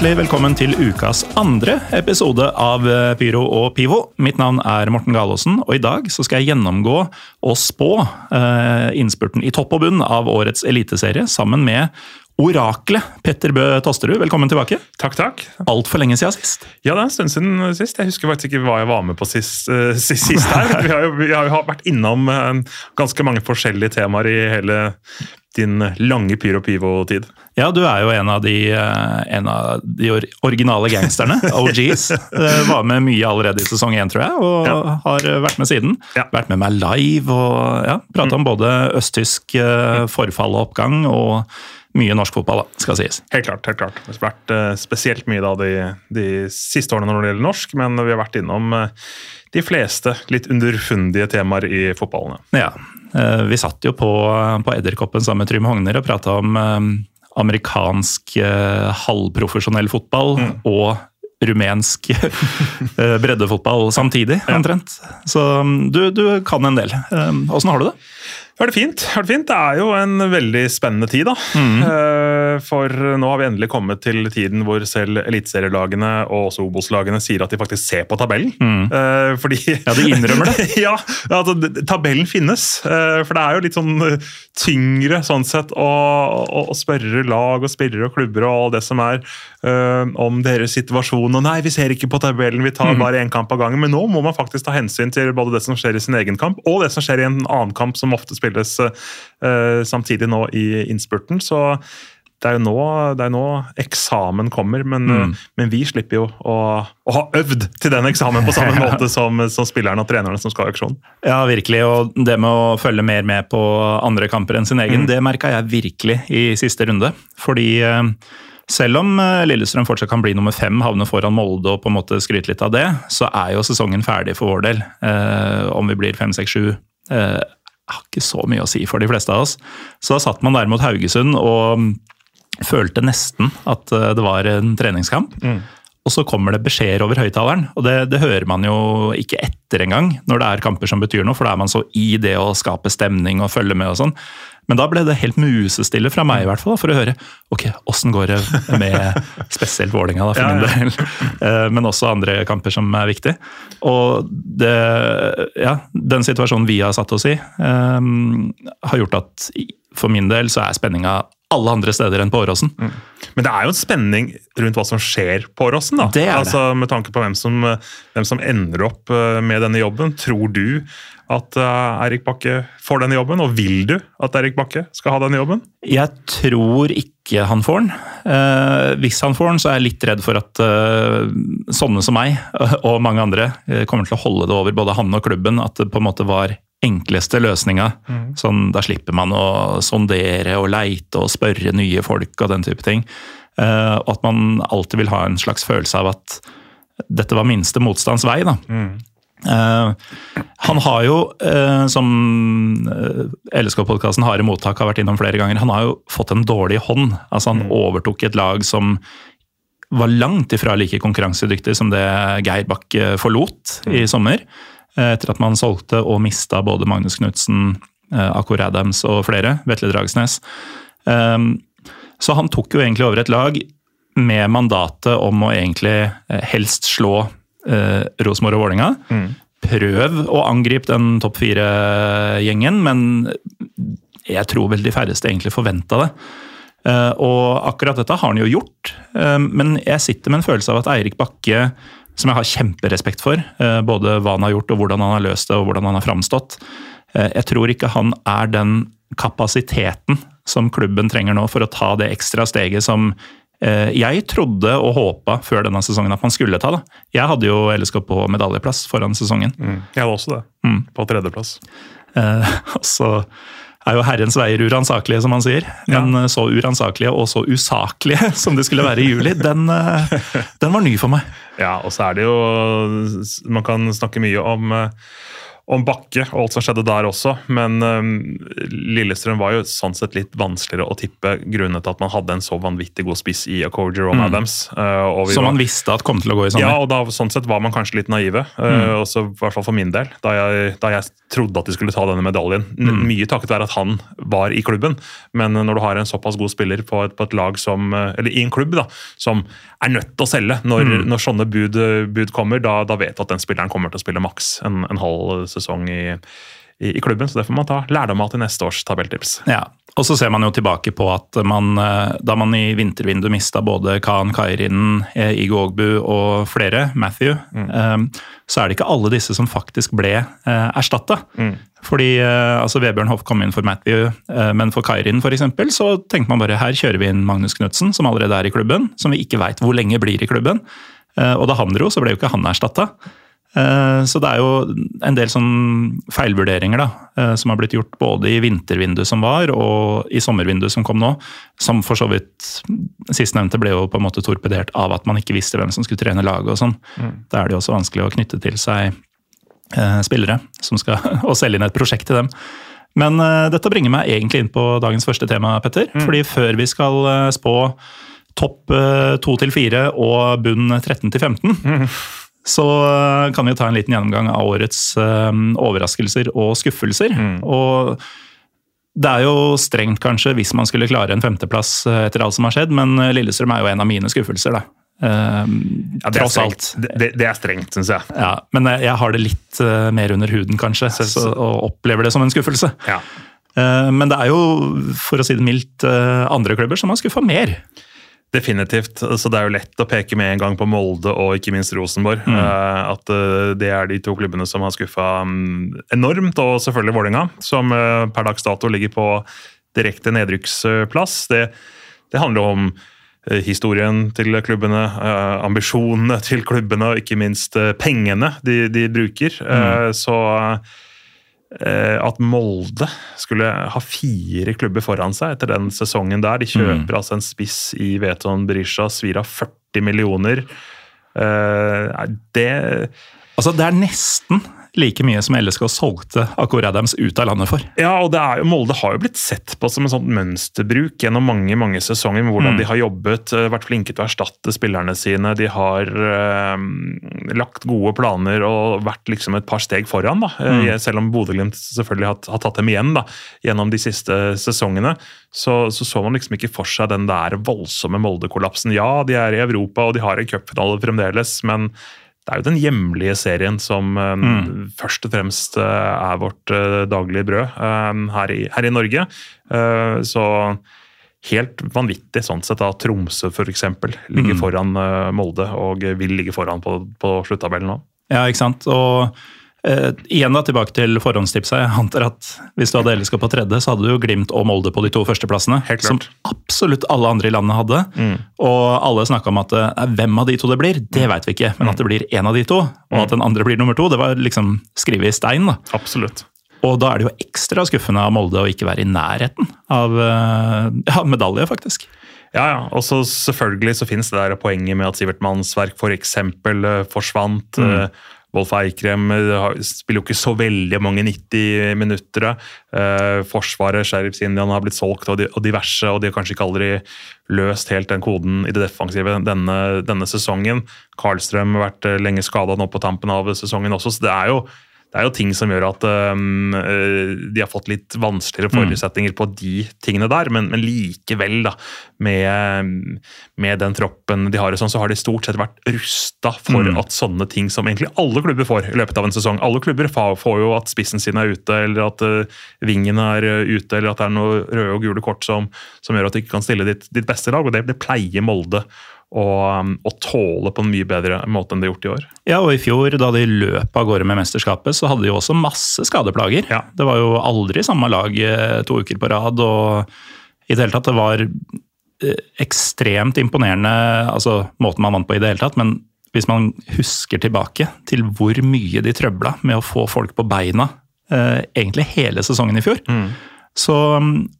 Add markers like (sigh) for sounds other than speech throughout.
Hjertelig velkommen til ukas andre episode av eh, Pyro og Pivo. Mitt navn er Morten Galaasen, og i dag skal jeg gjennomgå og spå eh, innspurten i topp og bunn av årets eliteserie sammen med oraklet Petter Bø Tosterud. Velkommen tilbake. Takk, takk. Altfor lenge siden sist. Ja, det er en stund siden sist. Jeg husker faktisk ikke hva jeg var med på sist, uh, sist, sist her. (laughs) Vi har, jo, vi har jo vært innom uh, ganske mange forskjellige temaer i hele din lange Pyro Pivo-tid. Ja, du er jo en av de, uh, en av de or originale gangsterne, OGs. (laughs) Var med mye allerede i sesong én, tror jeg, og Ja. har vært med siden. Ja. Vært med meg live og ja, prata om både østtysk forfall og oppgang og mye norsk fotball, da, skal sies. Helt klart. helt klart. Det har vært eh, spesielt mye da de, de siste årene når det gjelder norsk, men vi har vært innom eh, de fleste litt underfundige temaer i fotballen. Ja, eh, Vi satt jo på, på Edderkoppen sammen med Trym Hogner og prata om amerikansk halvprofesjonell fotball og rumensk (laughs) breddefotball samtidig, omtrent. Så mm, du, du kan en del. Åssen har du det? Har det fint. Er det fint. Det er jo en veldig spennende tid, da. Mm. For nå har vi endelig kommet til tiden hvor selv eliteserielagene og også Obos-lagene sier at de faktisk ser på tabellen. Mm. Fordi Ja, de innrømmer det. (laughs) ja, altså tabellen finnes. Eh, For det er jo litt sånn eh, tyngre sånn sett å, å, å spørre lag og spillere og klubber og all det som er eh, om deres situasjon. Og nei, vi ser ikke på tabellen, vi tar bare én kamp av gangen. Men nå må man faktisk ta hensyn til både det som skjer i sin egen kamp, og det som skjer i en annen kamp som ofte spilles eh, samtidig nå i innspurten. Så det er jo nå, det er nå eksamen kommer, men, mm. men vi slipper jo å, å ha øvd til den eksamen på samme (laughs) måte som, som spillerne og trenerne som skal i auksjon. Ja, virkelig. Og det med å følge mer med på andre kamper enn sin egen, det merka jeg virkelig i siste runde. Fordi eh, selv om eh, Lillestrøm fortsatt kan bli nummer fem, havne foran Molde og på en måte skryte litt av det, så er jo sesongen ferdig for vår del. Eh, om vi blir fem, seks, sju eh, har ikke så mye å si for de fleste av oss. Så da satt man der mot Haugesund og følte nesten at eh, det var en treningskamp. Og så kommer det beskjeder over høyttaleren, og det, det hører man jo ikke etter engang når det er kamper som betyr noe, for da er man så i det å skape stemning og følge med og sånn. Men da ble det helt musestille fra meg i hvert fall, for å høre ok, åssen går det med spesielt Vålerenga, for Ja, min del. Eh, Men også andre kamper som er viktige. Og det, ja, den situasjonen vi har satt oss i, um, har gjort at for min del så er spenninga alle andre steder enn på Åråsen. Men det er jo en spenning rundt hva som skjer på Åråsen. da. Det er det. Altså, med tanke på hvem som, hvem som ender opp eh, med denne jobben. Tror du at Erik Eirik Bakke får denne jobben, og vil du at Erik Bakke skal ha denne jobben? Jeg tror ikke han får den. Eh, hvis han får den, så er jeg litt redd for at eh, sånne som meg (laughs) og mange andre eh, kommer til å holde det over både han og klubben. At det på en måte var enkleste løsninga. Sånn, da slipper man å sondere og leite og spørre nye folk og den type ting. Eh, og at man alltid vil ha en slags følelse av at dette var minste motstands vei. da. Eh, han har jo, uh, som uh, LSK-podkasten Harde mottak har vært innom flere ganger, han har jo fått en dårlig hånd. Altså Han overtok et lag som var langt ifra like konkurransedyktig som det Geir Bakke forlot i sommer. eh, Etter at man solgte og mista både Magnus Knutsen, Akor Adams og flere. Vetle Dragsnes. Så han tok jo egentlig over et lag med mandatet om å egentlig eh, helst slå eh, Rosenborg og Vålerenga. Prøv å angripe den topp fire-gjengen, men jeg tror vel de færreste egentlig forventa det. Eh, og akkurat dette har han jo gjort, eh, men jeg sitter med en følelse av at Eirik Bakke, som jeg har kjemperespekt for, eh, både hva han har gjort og hvordan han har løst det og hvordan han har framstått, eh, jeg tror ikke han er den kapasiteten som klubben trenger nå for å ta det ekstra steget som jeg trodde og håpa før denne sesongen at man skulle ta. det. Jeg hadde jo LSK på medaljeplass foran sesongen. Mm. Jeg var også det, Mm. på tredjeplass. Eh, (laughs) og så er jo herrens veier uransakelige, som man sier. Men ja. så uransakelige og så usaklige (laughs) som de skulle være i juli, den, eh, den var ny for meg. (laughs) Ja, og så er det jo Man kan snakke mye om eh, om Bakke og alt som skjedde der også, men um, Lillestrøm var jo sånn sett litt vanskeligere å tippe grunnet til at man hadde en så vanvittig god spiss i Accord Jerome Adams. uh, og vi Som var- man visste at kom til å gå i sommer. Ja, og da, sånn sett var man kanskje litt naive. uh, også i hvert fall for min del, da jeg, da jeg trodde at de skulle ta denne medaljen. Mm. Mye takket være at han var i klubben, men når du har en såpass god spiller på et, på et lag som, eller i en klubb da, som er nødt til å selge når, når sånne bud, bud kommer, da, da vet du at den spilleren kommer til å spille maks en, en halv sesong i, i, i klubben. Så det får man ta lærdom av til neste års tabelltips. Ja, og så ser man jo tilbake på at man, eh, da man i vintervinduet mista både Khan Kairin, eh, Igo Ogbu og flere, Matthew, mm. så er det ikke alle disse som faktisk ble erstatta. Mm. Fordi eh, altså Vebjørn Hoff kom inn for Matthew, eh, men for Kairin for eksempel, så tenkte man bare her kjører vi inn Magnus Knutsen, som allerede er i klubben, som vi ikke veit hvor lenge blir i klubben. Eh, og da han dro, så ble jo ikke han erstatta. Eh, Så det er jo en del sånn feilvurderinger da, eh, som har blitt gjort både i vintervinduet som var, og i sommervinduet som kom nå. Som for så vidt Sistnevnte ble jo på en måte torpedert av at man ikke visste hvem som skulle trene laget og sånn. Da er det jo også vanskelig å knytte til seg eh, spillere som skal, (laughs) og selge inn et prosjekt til dem. Men dette bringer meg egentlig inn på dagens første tema, Petter. Fordi før vi skal spå topp eh, to til fire og bunn 13 til 15, så eh, kan vi jo ta en liten gjennomgang av årets eh, overraskelser og skuffelser. Og det er jo strengt, kanskje, hvis man skulle klare en femteplass eh, etter alt som har skjedd, men Lillestrøm er jo en av mine skuffelser, da. Eh, Ja, det er. Det, det, er strengt, syns jeg. Ja, men jeg har det litt mer under huden, kanskje, så, og opplever det som en skuffelse. Ja. Uh, men det er jo, for å si det mildt, andre klubber som har skuffa mer. Definitivt. Så det er jo lett å peke med en gang på Molde og ikke minst Rosenborg. Mm. At eh, det er de to klubbene som har skuffa mm, enormt. Og selvfølgelig Vålerenga, som eh, per dags dato ligger på direkte nedrykksplass. Det, det handler jo om eh, historien til klubbene, eh, ambisjonene til klubbene og ikke minst eh, pengene de, de bruker. Mm. Så eh, at Molde skulle ha fire klubber foran seg etter den sesongen der. De kjøper altså en spiss i Veton Berisha, svir av 40 millioner. Eh, det Altså, det er nesten like mye som LSK solgte Akor Adams ut av landet for. Ja, og det er jo, Molde har jo blitt sett på som en sånn mønsterbruk gjennom mange mange sesonger. med Hvordan de har jobbet, eh, vært flinke til å erstatte spillerne sine. De har eh, lagt gode planer og vært liksom et par steg foran. da. Mm. Selv om Bodø-Glimt selvfølgelig har, har tatt dem igjen da, gjennom de siste sesongene. Så, så så man liksom ikke for seg den der voldsomme Molde-kollapsen. Ja, de er i Europa og de har en cupfinale fremdeles, men det er jo den hjemlige serien som mm. først og fremst eh, er vårt eh, daglige brød eh, her, i, her i Norge. Eh, så helt vanvittig sånn sett at Tromsø f.eks. ligger foran eh, Molde og vil ligge foran på, på sluttabellen nå. Ja, ikke sant? Og eh, igjen da, tilbake til forhåndstipset. Jeg antar at hvis du hadde LSK på tredje, så hadde du jo Glimt og Molde på de to førsteplassene. Helt Som absolutt alle andre i landet hadde. Og alle snakka om at eh, hvem av de to det blir, det veit vi ikke. Men at det blir én av de to, og at den andre blir nummer to, det var liksom skrevet i stein. da. Absolutt. Og da er det jo ekstra skuffende av Molde å ikke være i nærheten av eh, (laughs) ja, medalje, faktisk. Ja, ja. Og så selvfølgelig så finnes det der poenget med at Sivert Mannsverk f.eks. Uh, forsvant. Mm. Wolf Eikrem eh, spiller jo ikke så veldig mange 90 minutter. Eh, forsvaret, Sheriff Sinjan har blitt solgt og diverse, og de har kanskje ikke aldri løst helt den koden i det defensive denne, denne sesongen. Karlstrøm har vært eh, lenge skada nå på tampen av sesongen også, så det er jo det er jo ting som gjør at um, de har fått litt vanskeligere forutsetninger på de tingene der, men, men likevel, da, med, med den troppen de har, sånn, så har de stort sett vært rusta for at sånne ting som egentlig alle klubber får i løpet av en sesong. Alle klubber får jo at spissen sin er ute, eller at uh, vingen er uh, ute, eller at det er noe røde og gule kort som, som gjør at de ikke kan stille ditt, ditt beste lag, og det, det pleier Molde og, og tåle på en mye bedre måte enn de har gjort i år. Ja, og i fjor, da de løp av gårde med mesterskapet, så hadde de jo også masse skadeplager. Ja. Det var jo aldri samme lag eh, to uker på rad, og i det hele tatt, det var eh, ekstremt imponerende, altså måten man vant på i det hele tatt, men hvis man husker tilbake til hvor mye de trøbla med å få folk på beina eh, egentlig hele sesongen i fjor, så,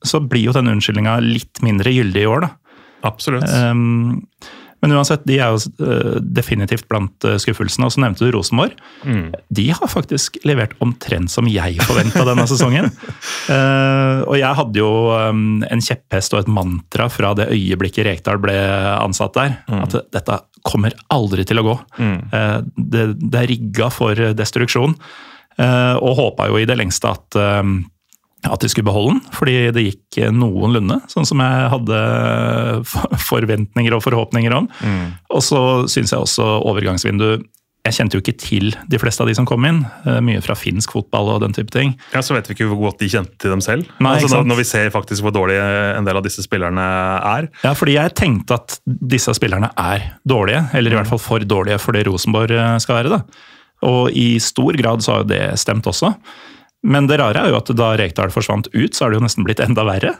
så blir jo den unnskyldninga litt mindre gyldig i år, da. Absolutt. Um, men uansett, de er jo eh, definitivt blant eh, skuffelsene. Og så nevnte du Rosenborg. De har faktisk levert omtrent som jeg forventa denne sesongen. Uh, (laughs) og jeg hadde jo um, en kjepphest og et mantra fra det øyeblikket Rekdal ble ansatt der. At dette kommer aldri til å gå. Eh, det, det er rigga for destruksjon. Uh, og håpa jo i det lengste at at de skulle beholde den, fordi det gikk noenlunde, sånn som jeg hadde (laughs) forventninger og forhåpninger om. Og så syns jeg også overgangsvindu Jeg kjente jo ikke til de fleste av de som kom inn. eh, Mye fra finsk fotball og den type ting. Ja, Så vet vi ikke hvor godt de kjente til dem selv. Nei, altså, når, når vi ser faktisk hvor dårlige en del av disse spillerne er. Ja, fordi jeg tenkte at disse spillerne er dårlige, eller i hvert fall for dårlige for det Rosenborg eh, skal være. da. Og i stor grad så har jo det stemt også. Men det rare er jo at da Rekdal forsvant ut, så har det jo nesten blitt enda verre.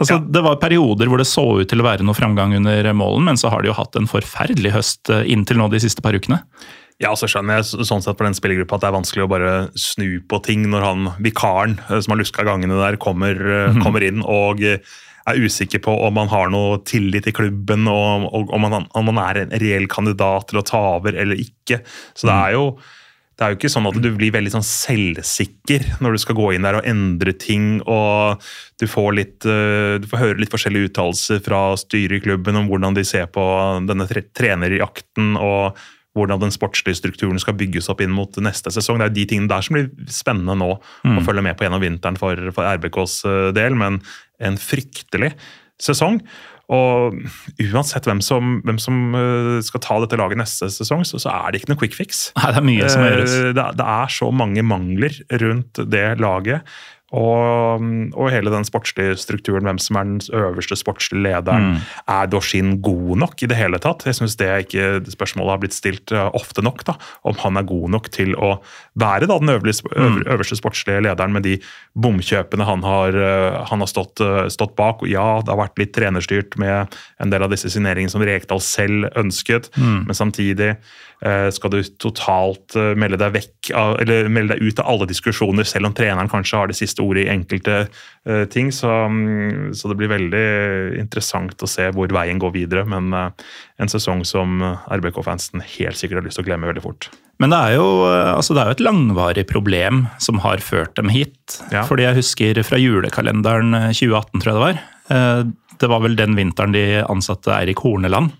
Altså, Ja. Det var perioder hvor det så ut til å være noe framgang under målen, men så har de jo hatt en forferdelig høst eh, inntil nå de siste par ukene. Ja, så skjønner jeg sånn sett for den spillergruppa at det er vanskelig å bare snu på ting når han vikaren eh, som har luska gangene der, kommer, eh, kommer inn og er usikker på om han har noe tillit i klubben, og, og om, han, om han er en reell kandidat til å ta over eller ikke. Så det er jo det er jo ikke sånn at du blir veldig sånn selvsikker når du skal gå inn der og endre ting. og Du får, litt, eh, du får høre litt forskjellige uttalelser fra styret i klubben om hvordan de ser på denne trenerjakten og hvordan den sportslige strukturen skal bygges opp inn mot neste sesong. Det er jo de tingene der som blir spennende nå å følge med på gjennom vinteren for, for RBKs eh, del. Men en fryktelig sesong. Og uansett hvem som, hvem som eh, skal ta dette laget neste sesong, så, så er det ikke noe quick fix. Nei, det er mye som gjøres. Eh, Det, det er så mange mangler rundt det laget. Og, og hele den sportslige strukturen, hvem som er den øverste sportslige lederen. Mm. Er Dorsin god nok i det hele tatt? Jeg synes det er ikke spørsmålet har blitt stilt eh, ofte nok. da, Om han er god nok til å være da, den øverste, Mm. øver- øverste sportslige lederen med de bomkjøpene han har, eh, han har stått, eh, stått bak. Og ja, det har vært litt trenerstyrt med en del av disse signeringene som Rekdal selv ønsket, Mm. men samtidig skal du totalt eh, melde deg vekk eller melde deg ut av alle diskusjoner, selv om treneren kanskje har det siste ordet i enkelte eh, ting. Så, mm, så det blir veldig interessant å se hvor veien går videre. Men eh, en sesong som RBK-fansen helt sikkert har lyst til å glemme veldig fort. Men det er, jo, eh, altså det er jo et langvarig problem som har ført dem hit. Ja. Fordi jeg husker fra julekalenderen eh, 2018, tror jeg det var. Eh, Det var vel den vinteren de ansatte Eirik Horneland.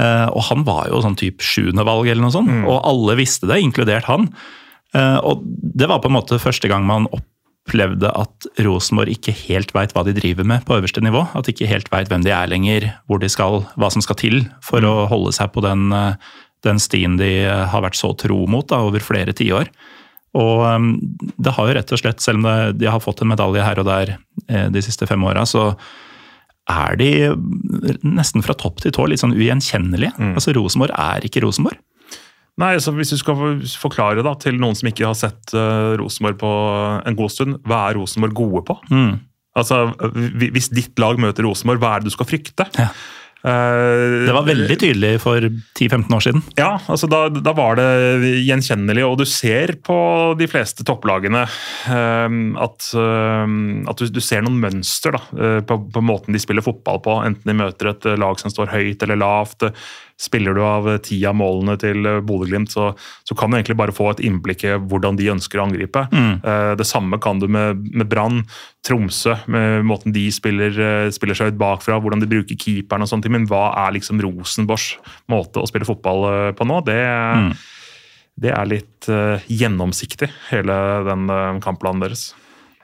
Eh, Og han var jo sånn type sjuendevalg eller noe sånt, og alle visste det, inkludert han. Eh, Og det var på en måte første gang man opplevde at Rosenborg ikke helt veit hva de driver med på øverste nivå. At de ikke helt veit hvem de er lenger, hvor de skal, hva som skal til for å holde seg på den, eh, den stien de har vært så tro mot da, over flere tiår. Og det har jo rett og slett, selv om de har fått en medalje her og der de siste fem åra, så er de nesten fra topp til tå litt sånn ugjenkjennelige. Altså Rosenborg er ikke Rosenborg. Nei, så Hvis du skal forklare da, til noen som ikke har sett uh, Rosenborg på en god stund, hva er Rosenborg gode på? Altså, Hvis ditt lag møter Rosenborg, hva er det du skal frykte? Ja. Eh, Det var veldig tydelig for 10-15 år siden. Ja, altså da, da var det gjenkjennelig, og du ser på de fleste topplagene ehm, at, ehm, at du, ser noen mønster da, eh, på, på måten de spiller fotball på. Enten de møter et eh, lag som står høyt eller lavt. Spiller du av ti av målene til eh, Bodø-Glimt, så, så kan du egentlig bare få et innblikk i hvordan de ønsker å angripe. Mm. Det samme kan du med, med Brann, Tromsø, med måten de spiller, eh, spiller seg ut bakfra, hvordan de bruker keeperen og sånne ting. Men hva er liksom Rosenborgs måte å spille fotball eh, på nå? Det, det er litt uh, gjennomsiktig, hele den uh, kampplanen deres.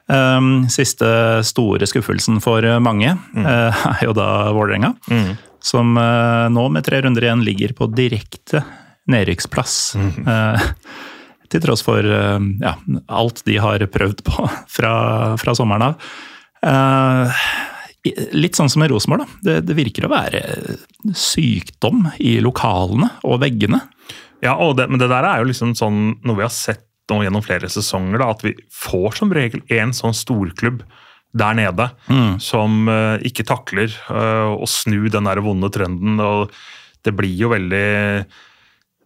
Um, siste store skuffelsen for mange eh, (laughs) er jo da Vålerenga. Som eh, nå med tre runder igjen ligger på direkte nedrykksplass. Eh, til tross for eh, ja, alt de har prøvd på fra, fra sommeren av. Eh, litt sånn som i Rosenborg, da. Det, det virker å være sykdom i lokalene og veggene. Ja, og det, men det der er jo liksom sånn noe vi har sett nå gjennom flere sesonger, da, at vi får som regel en sånn storklubb der nede som eh, ikke takler eh, å snu den der vonde trenden. og Det blir jo veldig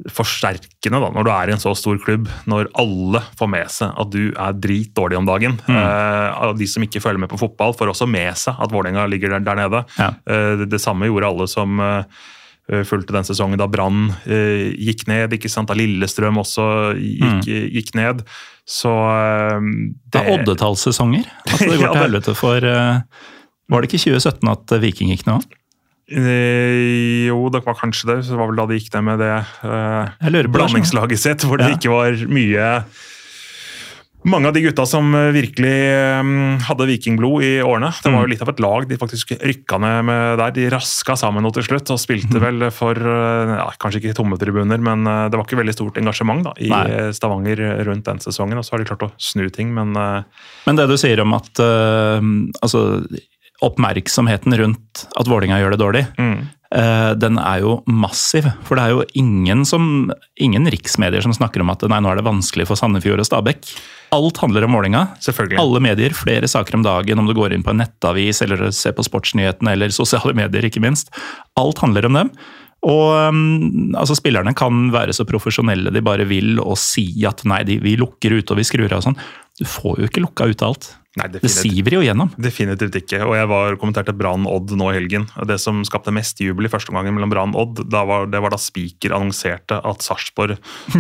forsterkende da, når du er i en så stor klubb, når alle får med seg at du er dritdårlig om dagen. Eh, de som ikke følger med på fotball, får også med seg at Vålerenga ligger der, der nede. Ja. Uh, det, det samme gjorde alle som eh, fulgte den sesongen da Brann eh, gikk ned. ikke sant? Da Lillestrøm også gikk, gikk ned. Så eh, Det er oddetallssesonger. (laughs) Altså det går Ja, til helvete for eh, Var det ikke 2017 at Viking gikk ned òg? Eh, jo, det var kanskje det. Så det var vel da de gikk ned med det eh, det, blandingslaget sitt, hvor det Ja. ikke var mye mange av de gutta som eh, virkelig eh, hadde vikingblod i årene. Det Mm. var jo litt av et lag de faktisk rykka ned med der. De raska sammen nå til slutt og spilte Mm. vel for eh, ja, Kanskje ikke tomme tribuner, men det var ikke veldig stort engasjement da, i Nei. Stavanger rundt den sesongen. Og så har de klart å snu ting, men Men det du sier om at uh, altså, oppmerksomheten rundt at Vålinga gjør det dårlig, mm. Eh, den er jo massiv. For det er jo ingen, som, ingen riksmedier som snakker om at nei, nå er det vanskelig for Sandefjord og Stabæk. Alt handler om målinga. Alle medier, flere saker om dagen, om du går inn på en nettavis eller ser på sportsnyhetene eller sosiale medier, ikke minst. Alt handler om dem. Og um, altså, Spillerne kan være så profesjonelle de bare vil og si at nei, de, vi lukker ute og vi skrur av og sånn. Du får jo ikke lukka ut alt. Nei, Det siver jo gjennom. Definitivt ikke. Og jeg var kommenterte Brann-Odd nå i helgen. Det som skapte mest jubel i første omgang mellom Brann og Odd, da var, det var da Spiker annonserte at Sarpsborg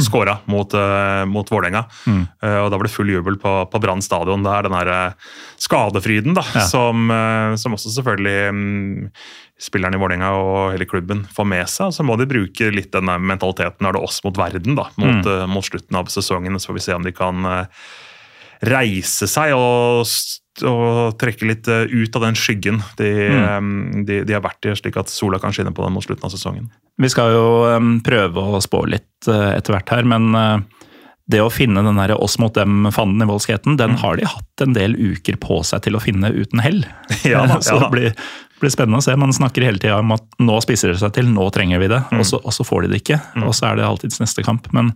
skåra mot, uh, mot Vålerenga. Eh, og da var det full jubel på, på Brann stadion. Det er den derre eh, skadefryden da, Ja. som, uh, som også selvfølgelig um, spillerne i Vålerenga og hele klubben får med seg. Og så må de bruke litt denne mentaliteten. Er det oss mot verden da, mot, eh, mot slutten av sesongen. Så får vi se om de kan reise seg og, og trekke litt eh, ut av den skyggen de, mm. de, de har vært i, slik at sola kan skinne på dem mot slutten av sesongen. Vi skal jo um, prøve å spå litt etter hvert her, men det å finne den der oss mot dem-fanden i Voldskheten, den har de hatt en del uker på seg til å finne uten hell. (laughs) (laughs) Ja da, så ja det blir, blir spennende å se. Man snakker hele tida om at nå spisser det seg til, nå trenger vi det, og, så, og så får de det ikke. Og så er det alltids neste kamp. Men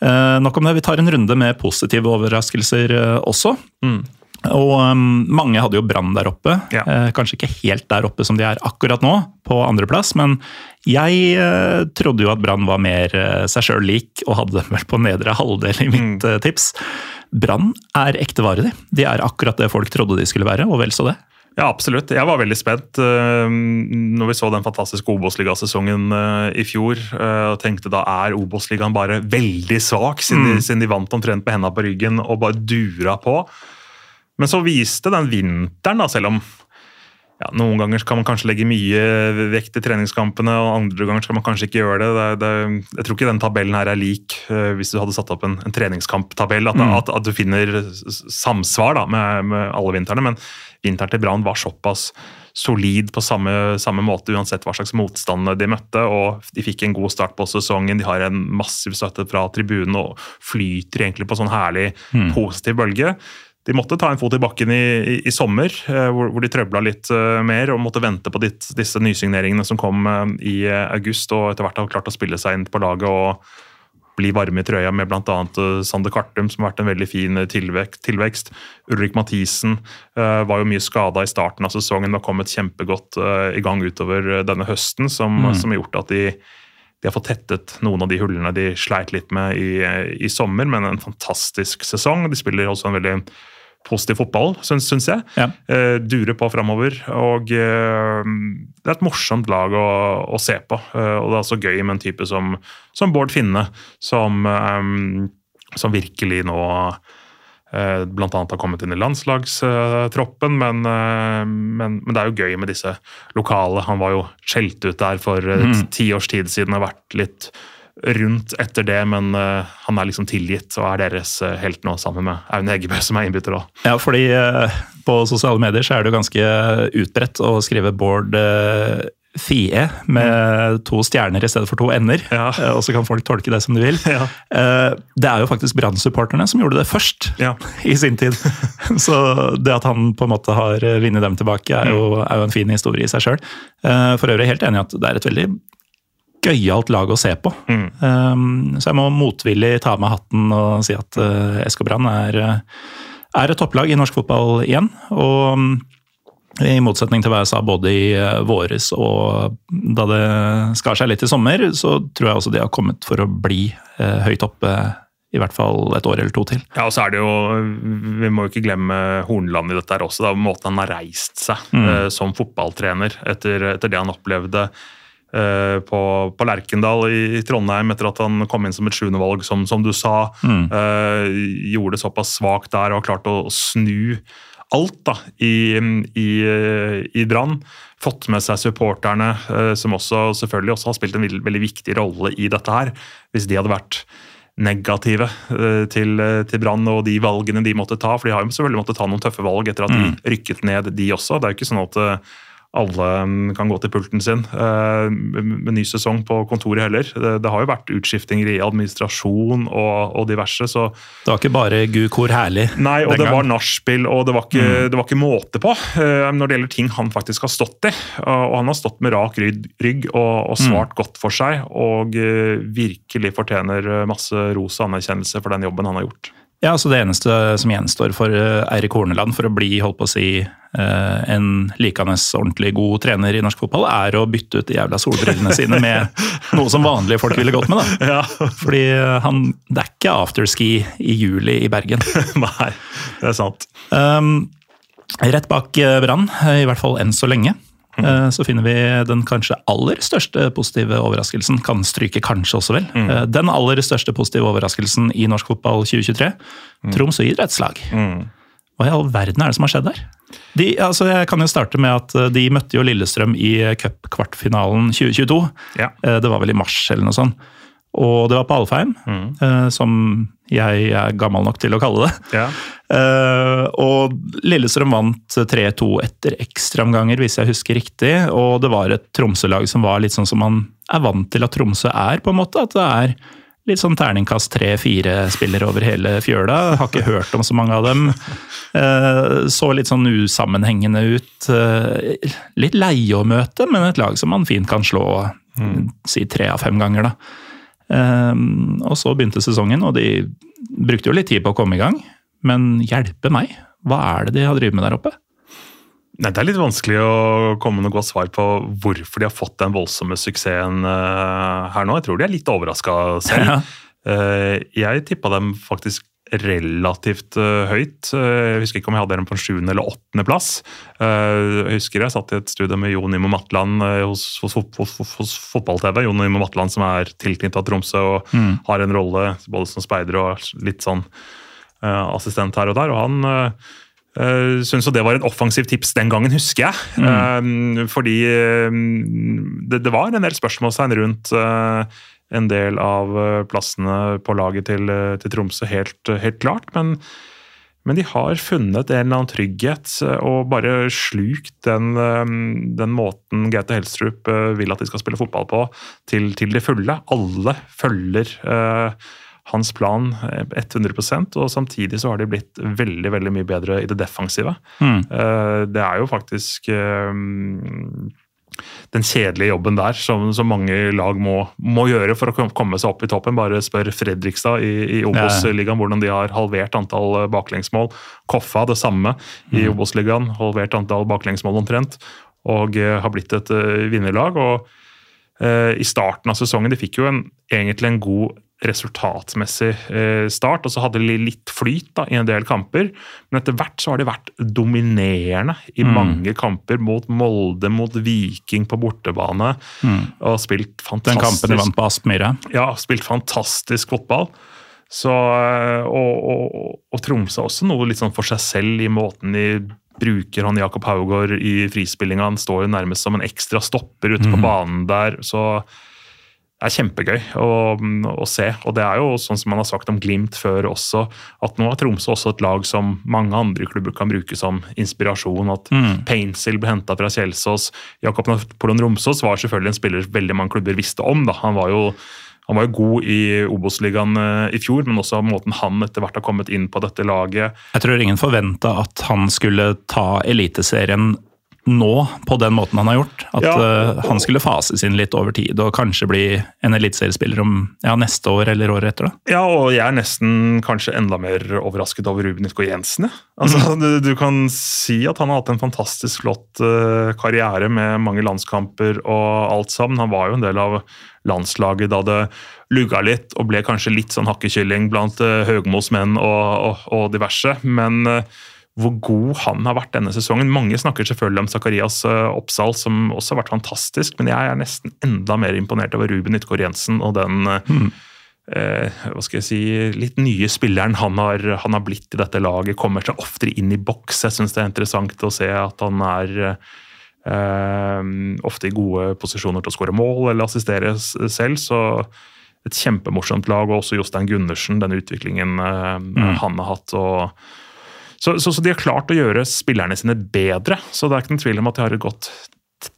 nok om det. Vi tar en runde med positive overraskelser også. også. Og um, mange hadde jo Brann der oppe. Ja. Eh, kanskje ikke helt der oppe som de er akkurat nå, på andreplass, men jeg eh, trodde jo at Brann var mer eh, seg sjøl lik, og hadde dem vel på nedre halvdel i mitt eh, tips. Brann er ekte vare, de. De er akkurat det folk trodde de skulle være, og vel så det. Ja, absolutt. Jeg var veldig spent uh, når vi så den fantastiske Obos-ligasesongen uh, i fjor. uh, og tenkte da er Obos-ligaen bare veldig svak, siden, de, siden de vant omtrent med henda på ryggen og bare dura på. Men så viste den vinteren, da, selv om ja, noen ganger kan man kanskje legge mye vekt i treningskampene, og andre ganger skal man kanskje ikke gjøre det. det, det jeg tror ikke den tabellen her er lik hvis du hadde satt opp en, en treningskamptabell. At, at, at du finner samsvar da, med, med alle vintrene. Men vinteren til Brann var såpass solid på samme, samme måte uansett hva slags motstand de møtte. og De fikk en god start på sesongen. De har en massiv støtte fra tribunen og flyter egentlig på sånn herlig positiv bølge. De måtte ta en fot i bakken i, i, i sommer, eh, hvor, hvor de trøbla litt eh, mer og måtte vente på ditt, disse nysigneringene som kom eh, i august, og etter hvert har klart å spille seg inn på laget og bli varme i trøya med bl.a. Sander Kartum, som har vært en veldig fin eh, tilvekst. Ulrik Mathisen eh, var jo mye skada i starten av sesongen, men har kommet kjempegodt eh, i gang utover eh, denne høsten, som, som har gjort at de de har fått tettet noen av de hullene de sleit litt med i, i sommer, men en fantastisk sesong. De spiller også en veldig positiv fotball, syns, jeg. Ja. Eh, durer på framover. Og eh, det er et morsomt lag å, å se på. Eh, og det er også gøy med en type som, som Bård Finne, som, eh, som virkelig nå Bl.a. Har kommet inn i landslagstroppen, men, men, men det er jo gøy med disse lokale. Han var jo skjelt ut der for Mm. ti års tid siden, har vært litt rundt etter det, men uh, han er liksom tilgitt og er deres uh, helt nå, sammen med Aune Eggebø, som er innbytter òg. Ja, fordi uh, på sosiale medier så er det jo ganske utbredt å skrive Bård Fie med to stjerner i stedet for to ender. Ja. Og så kan folk tolke det som de vil. (laughs) Ja. Det er jo faktisk Brann-supporterne som gjorde det først Ja. (laughs) i sin tid. (laughs) Så det at han på en måte har vunnet dem tilbake, er jo, er jo en fin historie i seg sjøl. For øvrig helt enig i at det er et veldig gøyalt lag å se på. Um, Så jeg må motvillig ta av meg hatten og si at uh, SK Brann er, uh, er et topplag i norsk fotball igjen. Og um, i motsetning til hva jeg sa både i uh, våres og da det skar seg litt i sommer, så tror jeg også de har kommet for å bli uh, høyt oppe i hvert fall et år eller to til. Ja, og så er det jo, Vi må jo ikke glemme Hornland i dette her også. Da, måten han har reist seg eh, som fotballtrener etter, etter det han opplevde eh, på, på Lerkendal i, Trondheim etter at han kom inn som et sjuendevalg, som, som du sa. Eh, gjorde det såpass svakt der og har klart å snu alt da, i, i, i Brann. Fått med seg supporterne, eh, som også selvfølgelig også har spilt en veldig, veldig viktig rolle i dette her. Hvis de hadde vært negative eh, til, eh, til Brann og de valgene de måtte ta. For de har jo selvfølgelig måttet ta noen tøffe valg etter at de rykket ned, de også. Det er jo ikke sånn at eh, alle mm, kan gå til pulten sin eh, med ny sesong på kontoret heller. Det, det har jo vært utskiftinger i administrasjon og, og diverse, så Det var ikke bare Gukor herlig. Nei, og det gang. var nachspiel, og det var, ikke, det var ikke måte på eh, når det gjelder ting han faktisk har stått i. Og han har stått med rak rygg, og, og svart godt for seg, og eh, virkelig fortjener masse ros og anerkjennelse for den jobben han har gjort. Ja, så Det eneste som gjenstår for eh, Eirik Horneland for å bli holdt på å si, eh, en likende ordentlig god trener i norsk fotball, er å bytte ut de jævla solbrillene sine med (laughs) noe som vanlige folk ville gått med. da. Ja, Fordi eh, han, Det er ikke afterski i juli i Bergen. (laughs) Nei, det er sant. Um, rett bak Brann, i hvert fall enn så lenge, så finner vi den kanskje aller største positive overraskelsen. Kan stryke kanskje også, vel. Mm. Den aller største positive overraskelsen i norsk fotball 2023. Tromsø idrettslag. Hva i all verden er det som har skjedd der? De, altså jeg kan jo starte med at eh, de møtte jo Lillestrøm i cupkvartfinalen 2022. Ja. Eh, Det var vel i mars eller noe sånt. Og det var på Alfheim, eh, som jeg er gammel nok til å kalle det. Ja. Uh, og Lillestrøm vant 3-2 etter ekstraomganger, hvis jeg husker riktig. Og det var et Tromsø-lag som var litt sånn som man er vant til at Tromsø er, på en måte. At det er litt sånn terningkast tre-fire spillere over hele fjøla. Har ikke hørt om så mange av dem. Eh, så litt sånn usammenhengende ut. Litt leie å møte, men et lag som man fint kan slå si tre av fem ganger, da. Eh, og så begynte sesongen, og de brukte jo litt tid på å komme i gang. Men hjelpe meg, hva er det de har drevet med der oppe? Nei, Det er litt vanskelig å komme med noe godt svar på hvorfor de har fått den voldsomme suksessen eh, her nå. Jeg tror de er litt overraska selv. (laughs) Ja. Eh, jeg tippa dem faktisk relativt eh, høyt. Eh, jeg husker ikke om jeg hadde dem på en sjuende eller åttende plass. Eh, jeg husker jeg satt i et studio med Jon Imo Matland hos, hos, hos, hos, Fotball-TV. Jon Imo Matland som er tilknyttet Tromsø og har en rolle både som speider og litt sånn assistent her og der. og han uh, Syns jo det var et offensivt tips den gangen, husker jeg. Eh, fordi uh, det, det var en del spørsmålstegn rundt eh, en del av eh, plassene på laget til, eh, til Tromsø, helt, helt klart. Men, men de har funnet en eller annen trygghet eh, og bare slukt den, eh, den måten Gaute Helstrup eh, vil at de skal spille fotball på, til, til det fulle. Alle følger eh, hans plan eh, 100% og samtidig så har de blitt veldig veldig mye bedre i det defensive. Eh, Det er jo faktisk eh, den kjedelige jobben der som, som mange lag må, må gjøre for å komme seg opp i toppen. Bare spør Fredrikstad i, i Obos-ligaen hvordan de har halvert antall eh, baklengsmål. Koffa det samme i Obos-ligaen, halvert antall baklengsmål omtrent. Og uh, har blitt et uh, vinnerlag. og uh, i starten av sesongen. De fikk jo en, egentlig en god resultatmessig eh, start, og så hadde de litt flyt da, i en del kamper. Men etter hvert så har de vært dominerende i mange kamper mot Molde, mot Viking på bortebane. Og spilt fantastisk Den kampen de vant på Aspmyra. ja, spilt fantastisk fotball. Så, eh, og, og, og Tromsø også noe litt sånn for seg selv i måten de bruker han Jakob Haugård i frispillinga. Han står jo nærmest som en ekstra stopper ute på banen der. Så er kjempegøy å, å, se. Og det er jo sånn som man har sagt om Glimt før også, at nå er Tromsø også et lag som mange andre klubber kan bruke som inspirasjon. At mm. Painsil ble henta fra Kjelsås. Jakob Napoleon Romsås var selvfølgelig en spiller veldig mange klubber visste om. Da. Han var jo han var jo god i Obos-ligaen eh, i fjor, men også måten han etter hvert har kommet inn på dette laget. Jeg tror ingen forventa at han skulle ta Eliteserien nå på den måten han har gjort. At ja. uh, han skulle fases inn litt over tid og kanskje bli en eliteseriespiller om ja, neste år eller året etter. da. Ja, og jeg er nesten kanskje enda mer overrasket over Ruben Utgaard Jensen. Altså, mm. du, du, kan si at han har hatt en fantastisk flott uh, karriere med mange landskamper og alt sammen. Han var jo en del av landslaget da det lugga litt og ble kanskje litt sånn hakkekylling blant uh, Høgmos menn og, og, og diverse. men uh, hvor god han har vært denne sesongen. Mange snakker selvfølgelig om Zakarias eh, Oppsal, som også har vært fantastisk, men jeg er nesten enda mer imponert over Ruben Ytgaard Jensen og den mm. eh, hva skal jeg si, litt nye spilleren han har, han har, blitt i dette laget. Kommer seg oftere inn i boks. Jeg syns det er interessant å se at han er eh, ofte i gode posisjoner til å skåre mål eller assistere selv. så et kjempemorsomt lag, og også Jostein Gundersen, den utviklingen eh, mm. han har hatt. og så, så, så, de har klart å gjøre spillerne sine bedre. Så det er ikke noen tvil om at de har et godt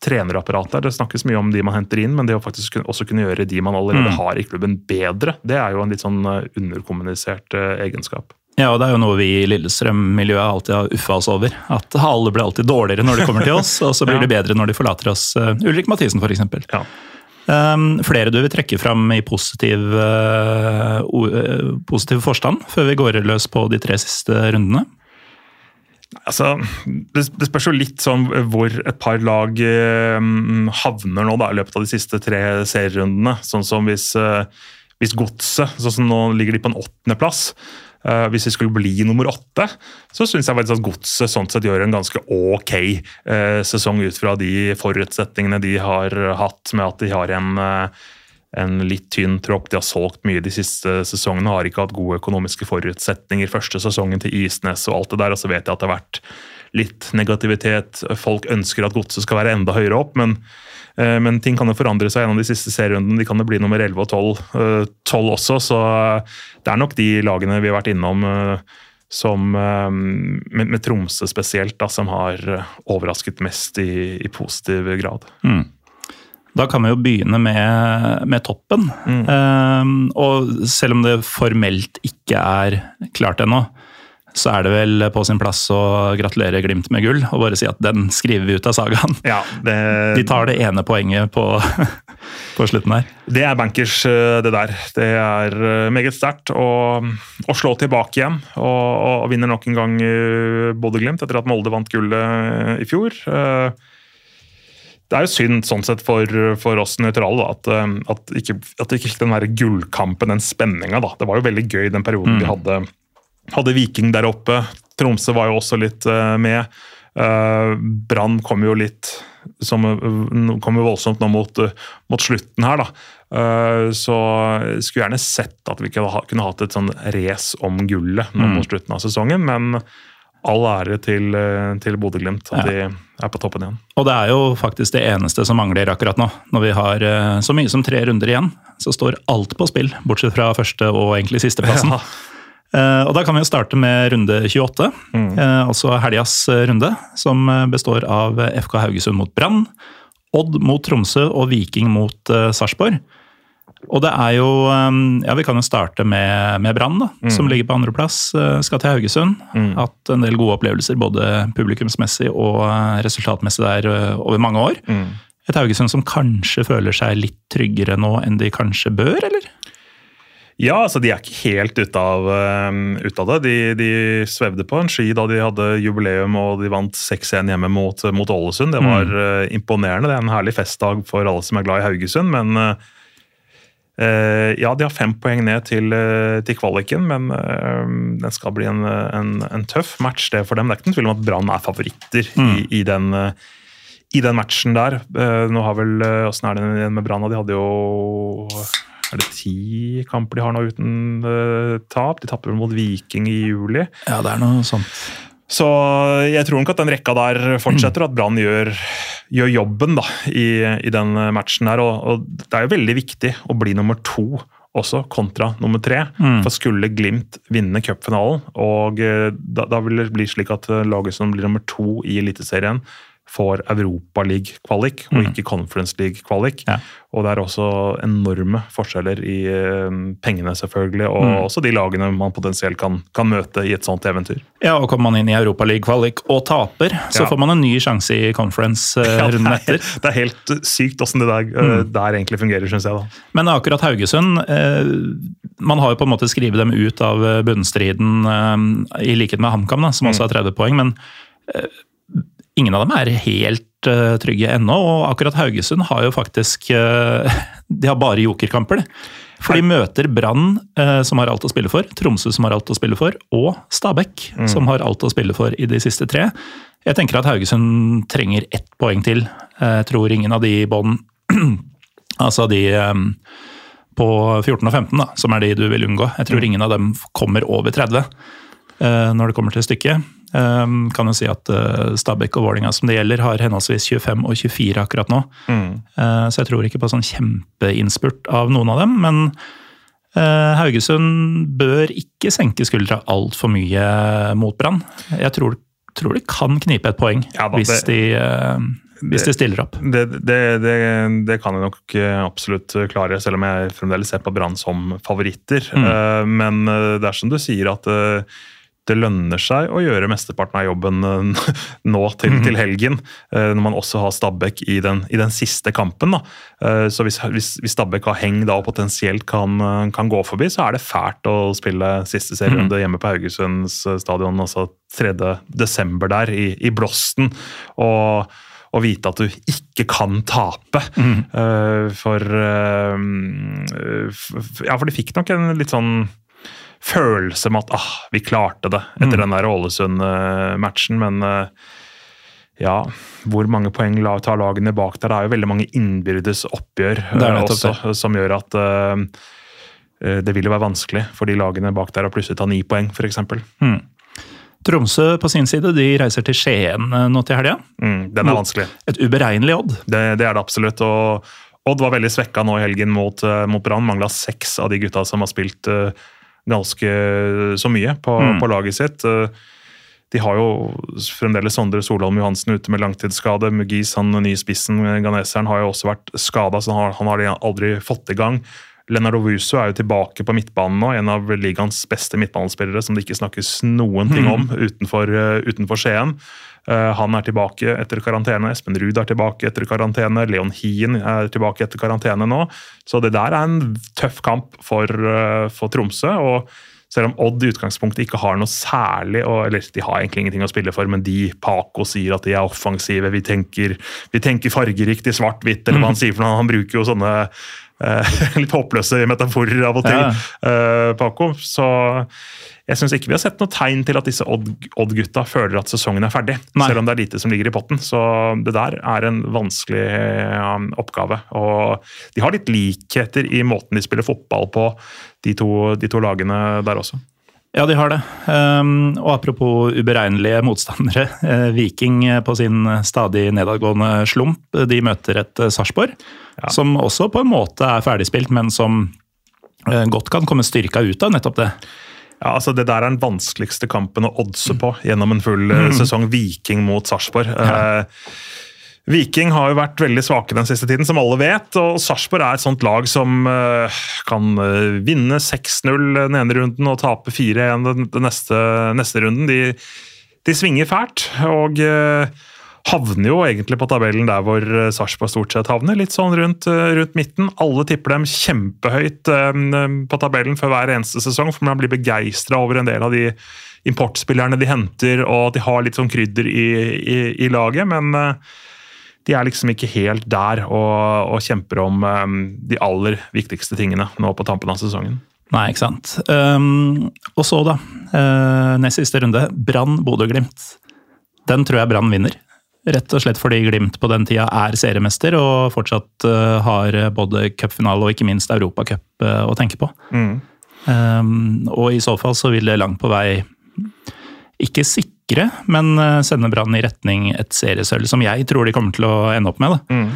trenerapparat der. Det snakkes mye om de man henter inn, men det å faktisk også kunne gjøre de man allerede mm. har i klubben bedre, det er jo en litt sånn eh, underkommunisert uh, egenskap. Ja, og det er jo noe vi i Lillestrøm-miljøet alltid har uffa oss over. At alle blir alltid dårligere når de kommer til oss, (laughs) og så blir ja. de bedre når de forlater oss. Uh, Ulrik Mathisen, f.eks. Ja. Um, flere du vil trekke fram i positiv, uh, positiv forstand, før vi går løs på de tre siste rundene? Altså, det, spørs jo litt sånn hvor et par lag eh, havner nå da, i løpet av de siste tre serierundene. Sånn som hvis, eh, hvis Godset sånn som Nå ligger de på en åttendeplass. Uh, hvis de skulle bli nummer åtte, så syns jeg faktisk at Godset sånn sett gjør en ganske ok uh, sesong ut fra de forutsetningene de har hatt, med at de har en uh, en litt tynn tropp. De har solgt mye de siste sesongene, har ikke hatt gode økonomiske forutsetninger første sesongen til Isnes og alt det der. Og så vet jeg at det har vært litt negativitet. Folk ønsker at godset skal være enda høyere opp, men, eh, men ting kan jo forandre seg gjennom de siste serierundene. De kan jo bli nummer 11 og 12, 12 eh, også, så det er nok de lagene vi har vært innom eh, som, med, med Tromsø spesielt, da, som har overrasket mest i, i positiv grad. Mm. Da kan vi jo begynne med, med toppen. Mm. Um, og selv om det formelt ikke er klart ennå, så er det vel på sin plass å gratulere Glimt med gull og bare si at den skriver vi ut av sagaen. Ja, det... (laughs) De tar det ene poenget på, (laughs) på, slutten her. Det er bankers, eh, det der. Det er eh, meget sterkt å, slå tilbake igjen. Og, og vinner nok en gang både Bodø-Glimt etter at Molde vant gullet i fjor. Uh, det er jo synd sånn sett for, for oss nøytrale at, eh, at, ikke, at ikke den der gullkampen, den spenninga. Det var jo veldig gøy den perioden mm. vi hadde, hadde, Viking der oppe. Tromsø var jo også litt uh, med. Uh, Brann kom jo litt som kom jo voldsomt nå mot, mot slutten her, da. Uh, så skulle gjerne sett at vi kunne, hatt et sånn race om gullet nå mm. mot slutten av sesongen, men all ære til, eh, til Bodø-Glimt at ja. de er på toppen igjen. Og det er jo faktisk det eneste som mangler akkurat nå. Når vi har eh, så mye som tre runder igjen, så står alt på spill. Bortsett fra første og egentlig sisteplassen. Ja. Uh, og da kan vi jo starte med runde 28, mm. uh, altså helgas runde. Som består av FK Haugesund mot Brann, Odd mot Tromsø og Viking mot uh, Sarpsborg. Og det er jo um, Ja, vi kan jo starte med, med Brann, da, mm. som ligger på andreplass. Uh, skal til Haugesund. Mm. Hatt en del gode opplevelser både publikumsmessig og uh, resultatmessig der uh, over mange år. Mm. Et Haugesund som kanskje føler seg litt tryggere nå enn de kanskje bør, eller? Ja, altså de er ikke helt ute av, um, ut av det. De, de, svevde på en ski da de hadde jubileum og de vant 6-1 hjemme mot, mot Ålesund. Det var mm. imponerende. Det er en herlig festdag for alle som er glad i Haugesund, men Eh, ja, de har fem poeng ned til, eh, til kvaliken, men uh, den skal bli en, en, en, tøff match det for dem. Det er ikke noen tvil om at Brann er favoritter mm. i, i, den, i, den, matchen der. Nå har vel, Åssen er det med Brann? De hadde jo er det ti kamper de har nå uten uh, tap? De tapper mot Viking i juli. Ja, det er noe sånt. Så jeg tror nok at den rekka der fortsetter, og at Brann gjør, gjør, jobben da, i, i, den matchen her. Og, og, det er jo veldig viktig å bli nummer to også, kontra nummer tre. Mm. For skulle Glimt vinne cupfinalen, og eh, da, da, vil det bli slik at eh, laget som blir nummer to i Eliteserien, får Europaliga-kvalik, og mm. ikke Conference League-kvalik. Ja. Og det er også enorme forskjeller i uh, pengene, selvfølgelig, og mm. også de lagene man potensielt kan, kan, møte i et sånt eventyr. Ja, og Kommer man inn i Europaliga-kvalik og taper, så ja. får man en ny sjanse i conference-runden (laughs) ja, etter. Det er helt sykt åssen det der, uh, mm. der, egentlig fungerer, syns jeg. da. Men akkurat Haugesund Man har jo på en måte skrevet dem ut av bunnstriden, i likhet med HamKam, som også har 30 poeng. men ingen av dem er helt uh, trygge ennå. Og akkurat Haugesund har jo faktisk uh, (laughs) De har bare jokerkamper, For de møter Brann, uh, som har alt å spille for, Tromsø, som har alt å spille for, og Stabæk, mm. som har alt å spille for i de siste tre. Jeg tenker at Haugesund trenger ett poeng til. Jeg tror ingen av de i bånn (clears throat) Altså de um, på 14 og 15, da, som er de du vil unngå. Jeg tror mm. ingen av dem kommer over 30 når det kommer til stykket. Um, kan jo si at uh, Stabæk og Vålinga som det gjelder, har henholdsvis 25 og 24 akkurat nå. Mm. Så jeg tror ikke på sånn kjempeinnspurt av noen av dem. Men Haugesund bør ikke senke skuldra altfor mye mot Brann. Jeg tror, tror, det kan knipe et poeng ja, da, hvis, det, de, hvis de stiller opp. Det, det, det, kan jeg nok absolutt klare, selv om jeg fremdeles ser på Brann som favoritter. Mm. Men det er som du sier at det lønner seg å gjøre mesteparten av jobben eh, (laughs) nå til, til helgen, eh, når man også har Stabæk i den, i den siste kampen. Da. Eh, så hvis, hvis, hvis Stabæk har heng da og potensielt kan, kan, gå forbi, så er det fælt å spille siste serierunde mhm. hjemme på Haugesunds stadion, altså 3.12. der, i, i blåsten. Og å vite at du ikke kan tape. Mm. Uh, for uh, Ja, for de fikk nok en litt sånn følelse med at ah, vi klarte det etter mm. den der Ålesund-matchen, men uh, ja, hvor mange poeng tar lagene bak der? Det er jo veldig mange innbyrdes oppgjør uh, også, som gjør at uh, det vil jo være vanskelig for de lagene bak der å plutselig ta ni poeng, f.eks. Mm. Tromsø på sin side de reiser til Skien nå til helga. Mm, den er vanskelig. Et uberegnelig Odd. Det, det, er det absolutt. og Odd var veldig svekka nå i helgen mot, mot Brann. Mangla seks av de gutta som har spilt uh, ganske så mye på, mm. på laget sitt. Eh, de har jo fremdeles Sondre Solholm Johansen ute med langtidsskade. Mugis, han nye spissen, ganeseren, har jo også vært skada, så han har, han har aldri fått i gang. Lennart Ovuso er jo tilbake på midtbanen nå, en av ligaens beste midtbanespillere som det ikke snakkes noen ting mm. om utenfor, utenfor Skien. Uh, han er tilbake etter karantene. Espen Ruud er tilbake etter karantene. Leon Hien er tilbake etter karantene nå. Så det der er en tøff kamp for, uh, for Tromsø. og selv om Odd i utgangspunktet ikke har noe særlig eller De har egentlig ingenting å spille for, men de Paco sier at de er offensive. Vi tenker, vi tenker fargerikt i svart-hvitt, eller hva han sier. for noe. Han bruker jo sånne (laughs) litt håpløse metaforer av og til, ja. Paco. Så jeg syns ikke vi har sett noe tegn til at disse Odd-gutta føler at sesongen er ferdig. Nei. Selv om det er lite som ligger i potten. Så det der er en vanskelig um, oppgave. Og de har litt likheter i måten de spiller fotball på, de to, de to lagene der også. Ja, de har det. Um, og apropos uberegnelige motstandere. Uh, (laughs) Viking på sin stadig nedadgående slump, de møter et Sarpsborg. Ja. Som også på en måte er ferdigspilt, men som godt kan komme styrka ut av nettopp det. Ja, altså Det der er den vanskeligste kampen å oddse på gjennom en full mm. sesong. Viking mot Sarpsborg. Ja. Eh, Viking har jo vært veldig svake den siste tiden, som alle vet. og Sarpsborg er et sånt lag som uh, kan uh, vinne 6-0 den ene runden og tape 4-1 den, neste, neste, runden. De, de svinger fælt. og uh, havner jo egentlig på tabellen der hvor eh, Sarpsborg stort sett havner, litt sånn rundt, eh, rundt, midten. Alle tipper dem kjempehøyt eh, på tabellen for hver eneste sesong, for man blir begeistra over en del av de importspillerne de henter, og at de har litt sånn krydder i, i, i laget. men de er liksom ikke helt der og, og kjemper om um, de aller viktigste tingene nå på tampen av sesongen. Nei, ikke sant. Um, og så, da. Uh, nest siste runde. Brann Bodø-Glimt. Den tror jeg Brann vinner. Rett og slett fordi Glimt på den tida er seriemester og fortsatt uh, har både cupfinale og ikke minst Europacup uh, å tenke på. Mm. Um, og i så fall så vil det langt på vei ikke sitte sikre, men sende sender Brann i retning et seriesølv som jeg tror de kommer til å ende opp med. Mm.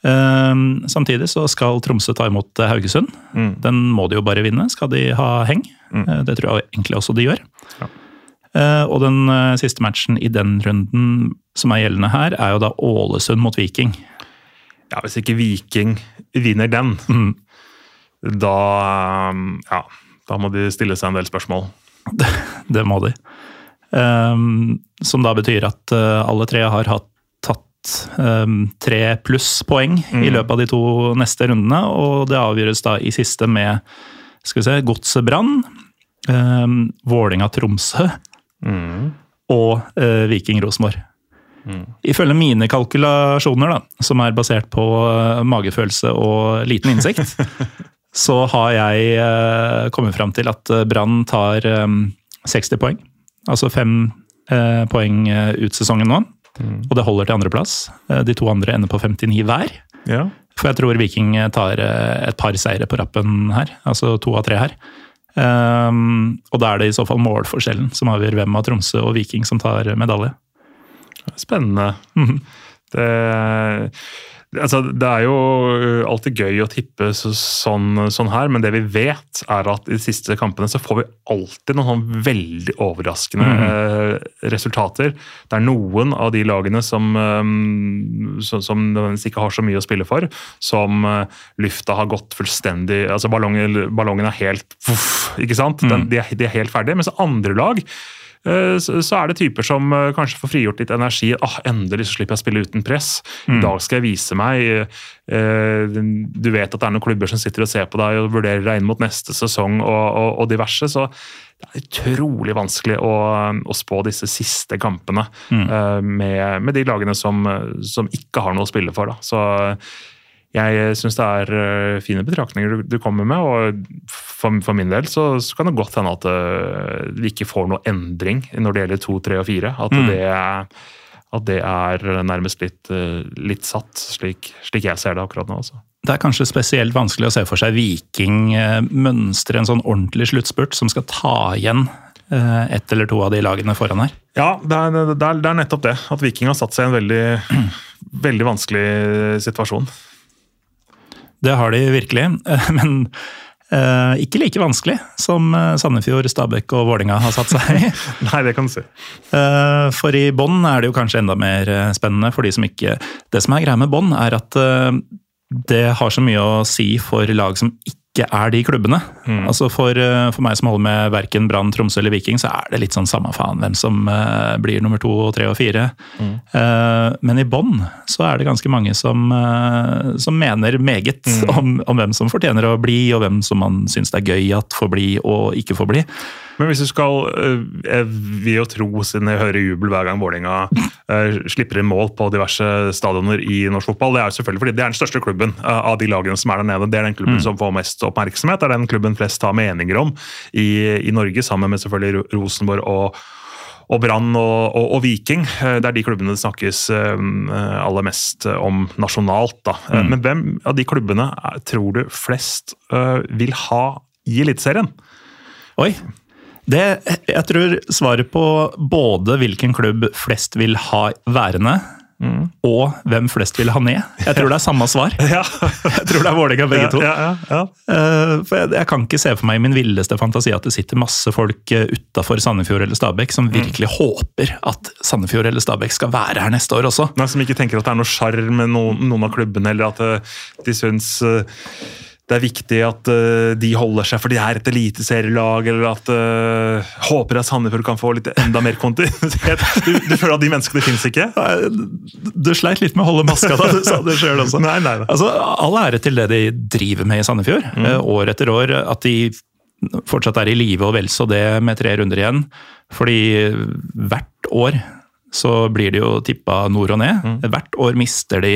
Uh, samtidig så skal Tromsø ta imot eh, Haugesund. Mm. Den må de jo bare vinne, skal de ha heng. Eh, det tror jeg egentlig også de gjør. Ja. Uh, og den eh, siste matchen i den runden som er gjeldende her, er jo da Ålesund mot Viking. Ja, Hvis ikke Viking vinner den, Mm. da um, Ja, da må de stille seg en del spørsmål. (laughs) Det må de. Ehm, som da betyr at uh, alle tre har hatt tatt um, tre pluss poeng i løpet av de to neste rundene, og det avgjøres da i siste med skal vi se, Godset Brann, um, Vålinga-Tromsø og uh, Viking Rosenborg. Ifølge mine kalkulasjoner, da, som er basert på uh, magefølelse og liten innsikt, (laughs) så har jeg kommet fram til at Brann tar eh, 60 poeng. Altså fem eh, poeng eh, ut sesongen nå. Og det holder til andreplass. Eh, de to andre ender på 59 hver. Ja. For jeg tror Viking tar eh, et par seire på rappen her. Altså to av tre her. Um, og da er det i så fall målforskjellen som avgjør hvem av Tromsø og Viking som tar medalje. Spennende. Mhm. det, altså, det er jo alltid gøy å tippe så, sånn, sånn her, men det vi vet, er at i de siste kampene så får vi alltid noen sånn veldig overraskende eh, resultater. Det er noen av de lagene som, eh, som, som ikke har så mye å spille for, som eh, lufta har gått fullstendig altså Ballongen, ballongen er helt voff, ikke sant? Den, de, er, de er helt ferdige. Mens andre lag så så er det typer som eh, kanskje får frigjort litt energi. Ah, 'Endelig så slipper jeg å spille uten press. I dag skal jeg vise meg.' Eh, Du vet at det er noen klubber som sitter og ser på deg og vurderer deg inn mot neste sesong og, og, og diverse. Så det er utrolig vanskelig å, å spå disse siste kampene mm. med, med de lagene som, som ikke har noe å spille for. Da. Så jeg syns det er eh, fine betraktninger du, kommer med, og for, min del så, kan det godt hende at eh, vi ikke får noe endring når det gjelder to, tre og fire. At, det, er, at det er nærmest litt, eh, litt satt, slik, slik jeg ser det akkurat nå. Også. Det er kanskje spesielt vanskelig å se for seg Viking eh, mønstre en sånn ordentlig sluttspurt som skal ta igjen eh, ett eller to av de lagene foran her. Ja, det er, det, er, det er nettopp det. At Viking har satt seg i en veldig, (clears throat) veldig vanskelig situasjon. Det har de virkelig, (laughs) men eh, ikke like vanskelig som eh, Sandefjord, Stabæk og Vålinga har satt seg i. (laughs) Nei, det kan du si. Eh, For i bånn er det jo kanskje enda mer eh, spennende for de som ikke Det som er greia med bånn, er at eh, det har så mye å si for lag som ikke er de klubbene. Altså for, eh, for meg som holder med verken Brann, Tromsø eller Viking, så er det litt sånn samme faen hvem som uh, blir nummer to, tre og fire. Eh, men i bånn så er det ganske mange som, uh, som mener meget om, om hvem som fortjener å bli, og hvem som man syns det er gøy at får bli og ikke får bli. Men hvis du skal Jeg vil jo tro, siden jeg hører jubel hver gang Vålerenga slipper inn mål på diverse stadioner i norsk fotball, det er jo selvfølgelig fordi det er den største klubben av de lagene som er der nede. Det er den klubben som får mest oppmerksomhet. Det er den klubben flest har meninger om i, i Norge, sammen med selvfølgelig Rosenborg og og Brann og, og, og Viking. Eh, Det er de klubbene det snakkes eh, aller mest om nasjonalt. Da. Eh, Men hvem av de klubbene tror du flest vil ha i Eliteserien? Oi! Det, jeg tror svaret på både hvilken klubb flest vil ha værende, og hvem flest vil ha ned. Jeg tror det er samme svar. (laughs) Ja, Jeg tror det er Vålerenga begge to. Ja, ja, ja. Eh, For jeg, jeg kan ikke se for meg i min villeste fantasi at det sitter masse folk uh, utafor Sandefjord eller Stabæk som virkelig håper at Sandefjord eller Stabæk skal være her neste år også. Nei, som ikke tenker at det er noe sjarm med noen, noen av klubbene, eller at eh, de syns eh, det er viktig at uh, de holder seg for de er et eliteserielag, eller at uh, håper at Sandefjord kan få litt enda mer kontinuitet. (laughs) Du, du føler at de menneskene fins ikke? Du sleit litt med å holde maska da (laughs) du sa det sjøl også. Nei, nei, nei. Altså, All ære til det de driver med i Sandefjord, eh, år etter år. At de fortsatt er i live og vel så det med tre runder igjen. Fordi hvert år så blir de jo tippa nord og ned. Hvert år mister de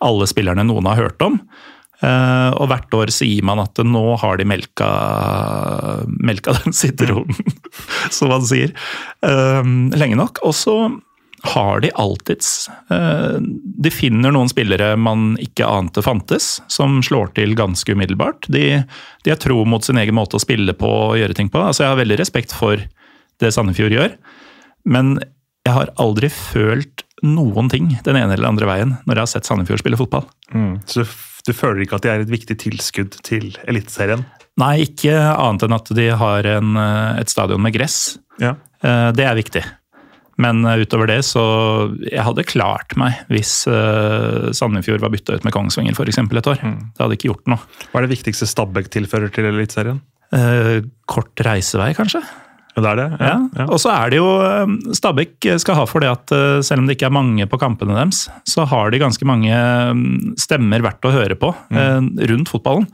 alle spillerne noen har hørt om. Eh, og hvert år sier man at nå har de melka, melka (laughs) den sitronen, som man sier, eh, lenge nok. Og så har de alltids eh, De finner noen spillere man ikke ante fantes, som slår til ganske umiddelbart. De, de er tro mot sin egen måte å spille på og gjøre ting på. Altså, jeg har veldig respekt for det Sandefjord gjør, men jeg har aldri følt noen ting den ene eller andre veien når jeg har sett Sandefjord spille fotball. Så du, føler ikke at de er et viktig tilskudd til Eliteserien? Nei, ikke annet enn at de har en, eh, et stadion med gress. Ja. Eh, Det er viktig. Men eh, utover det så Jeg hadde klart meg hvis Sandefjord var bytta ut med Kongsvinger f.eks. et år. Det hadde ikke gjort noe. Hva er det viktigste Stabæk tilfører til Eliteserien? Kort reisevei, kanskje? Ja, det er det? Ja. Og så er det jo eh, Stabæk skal ha for det at eh, selv om det ikke er mange på kampene deres, så har de ganske mange mm, stemmer verdt å høre på mm. rundt fotballen.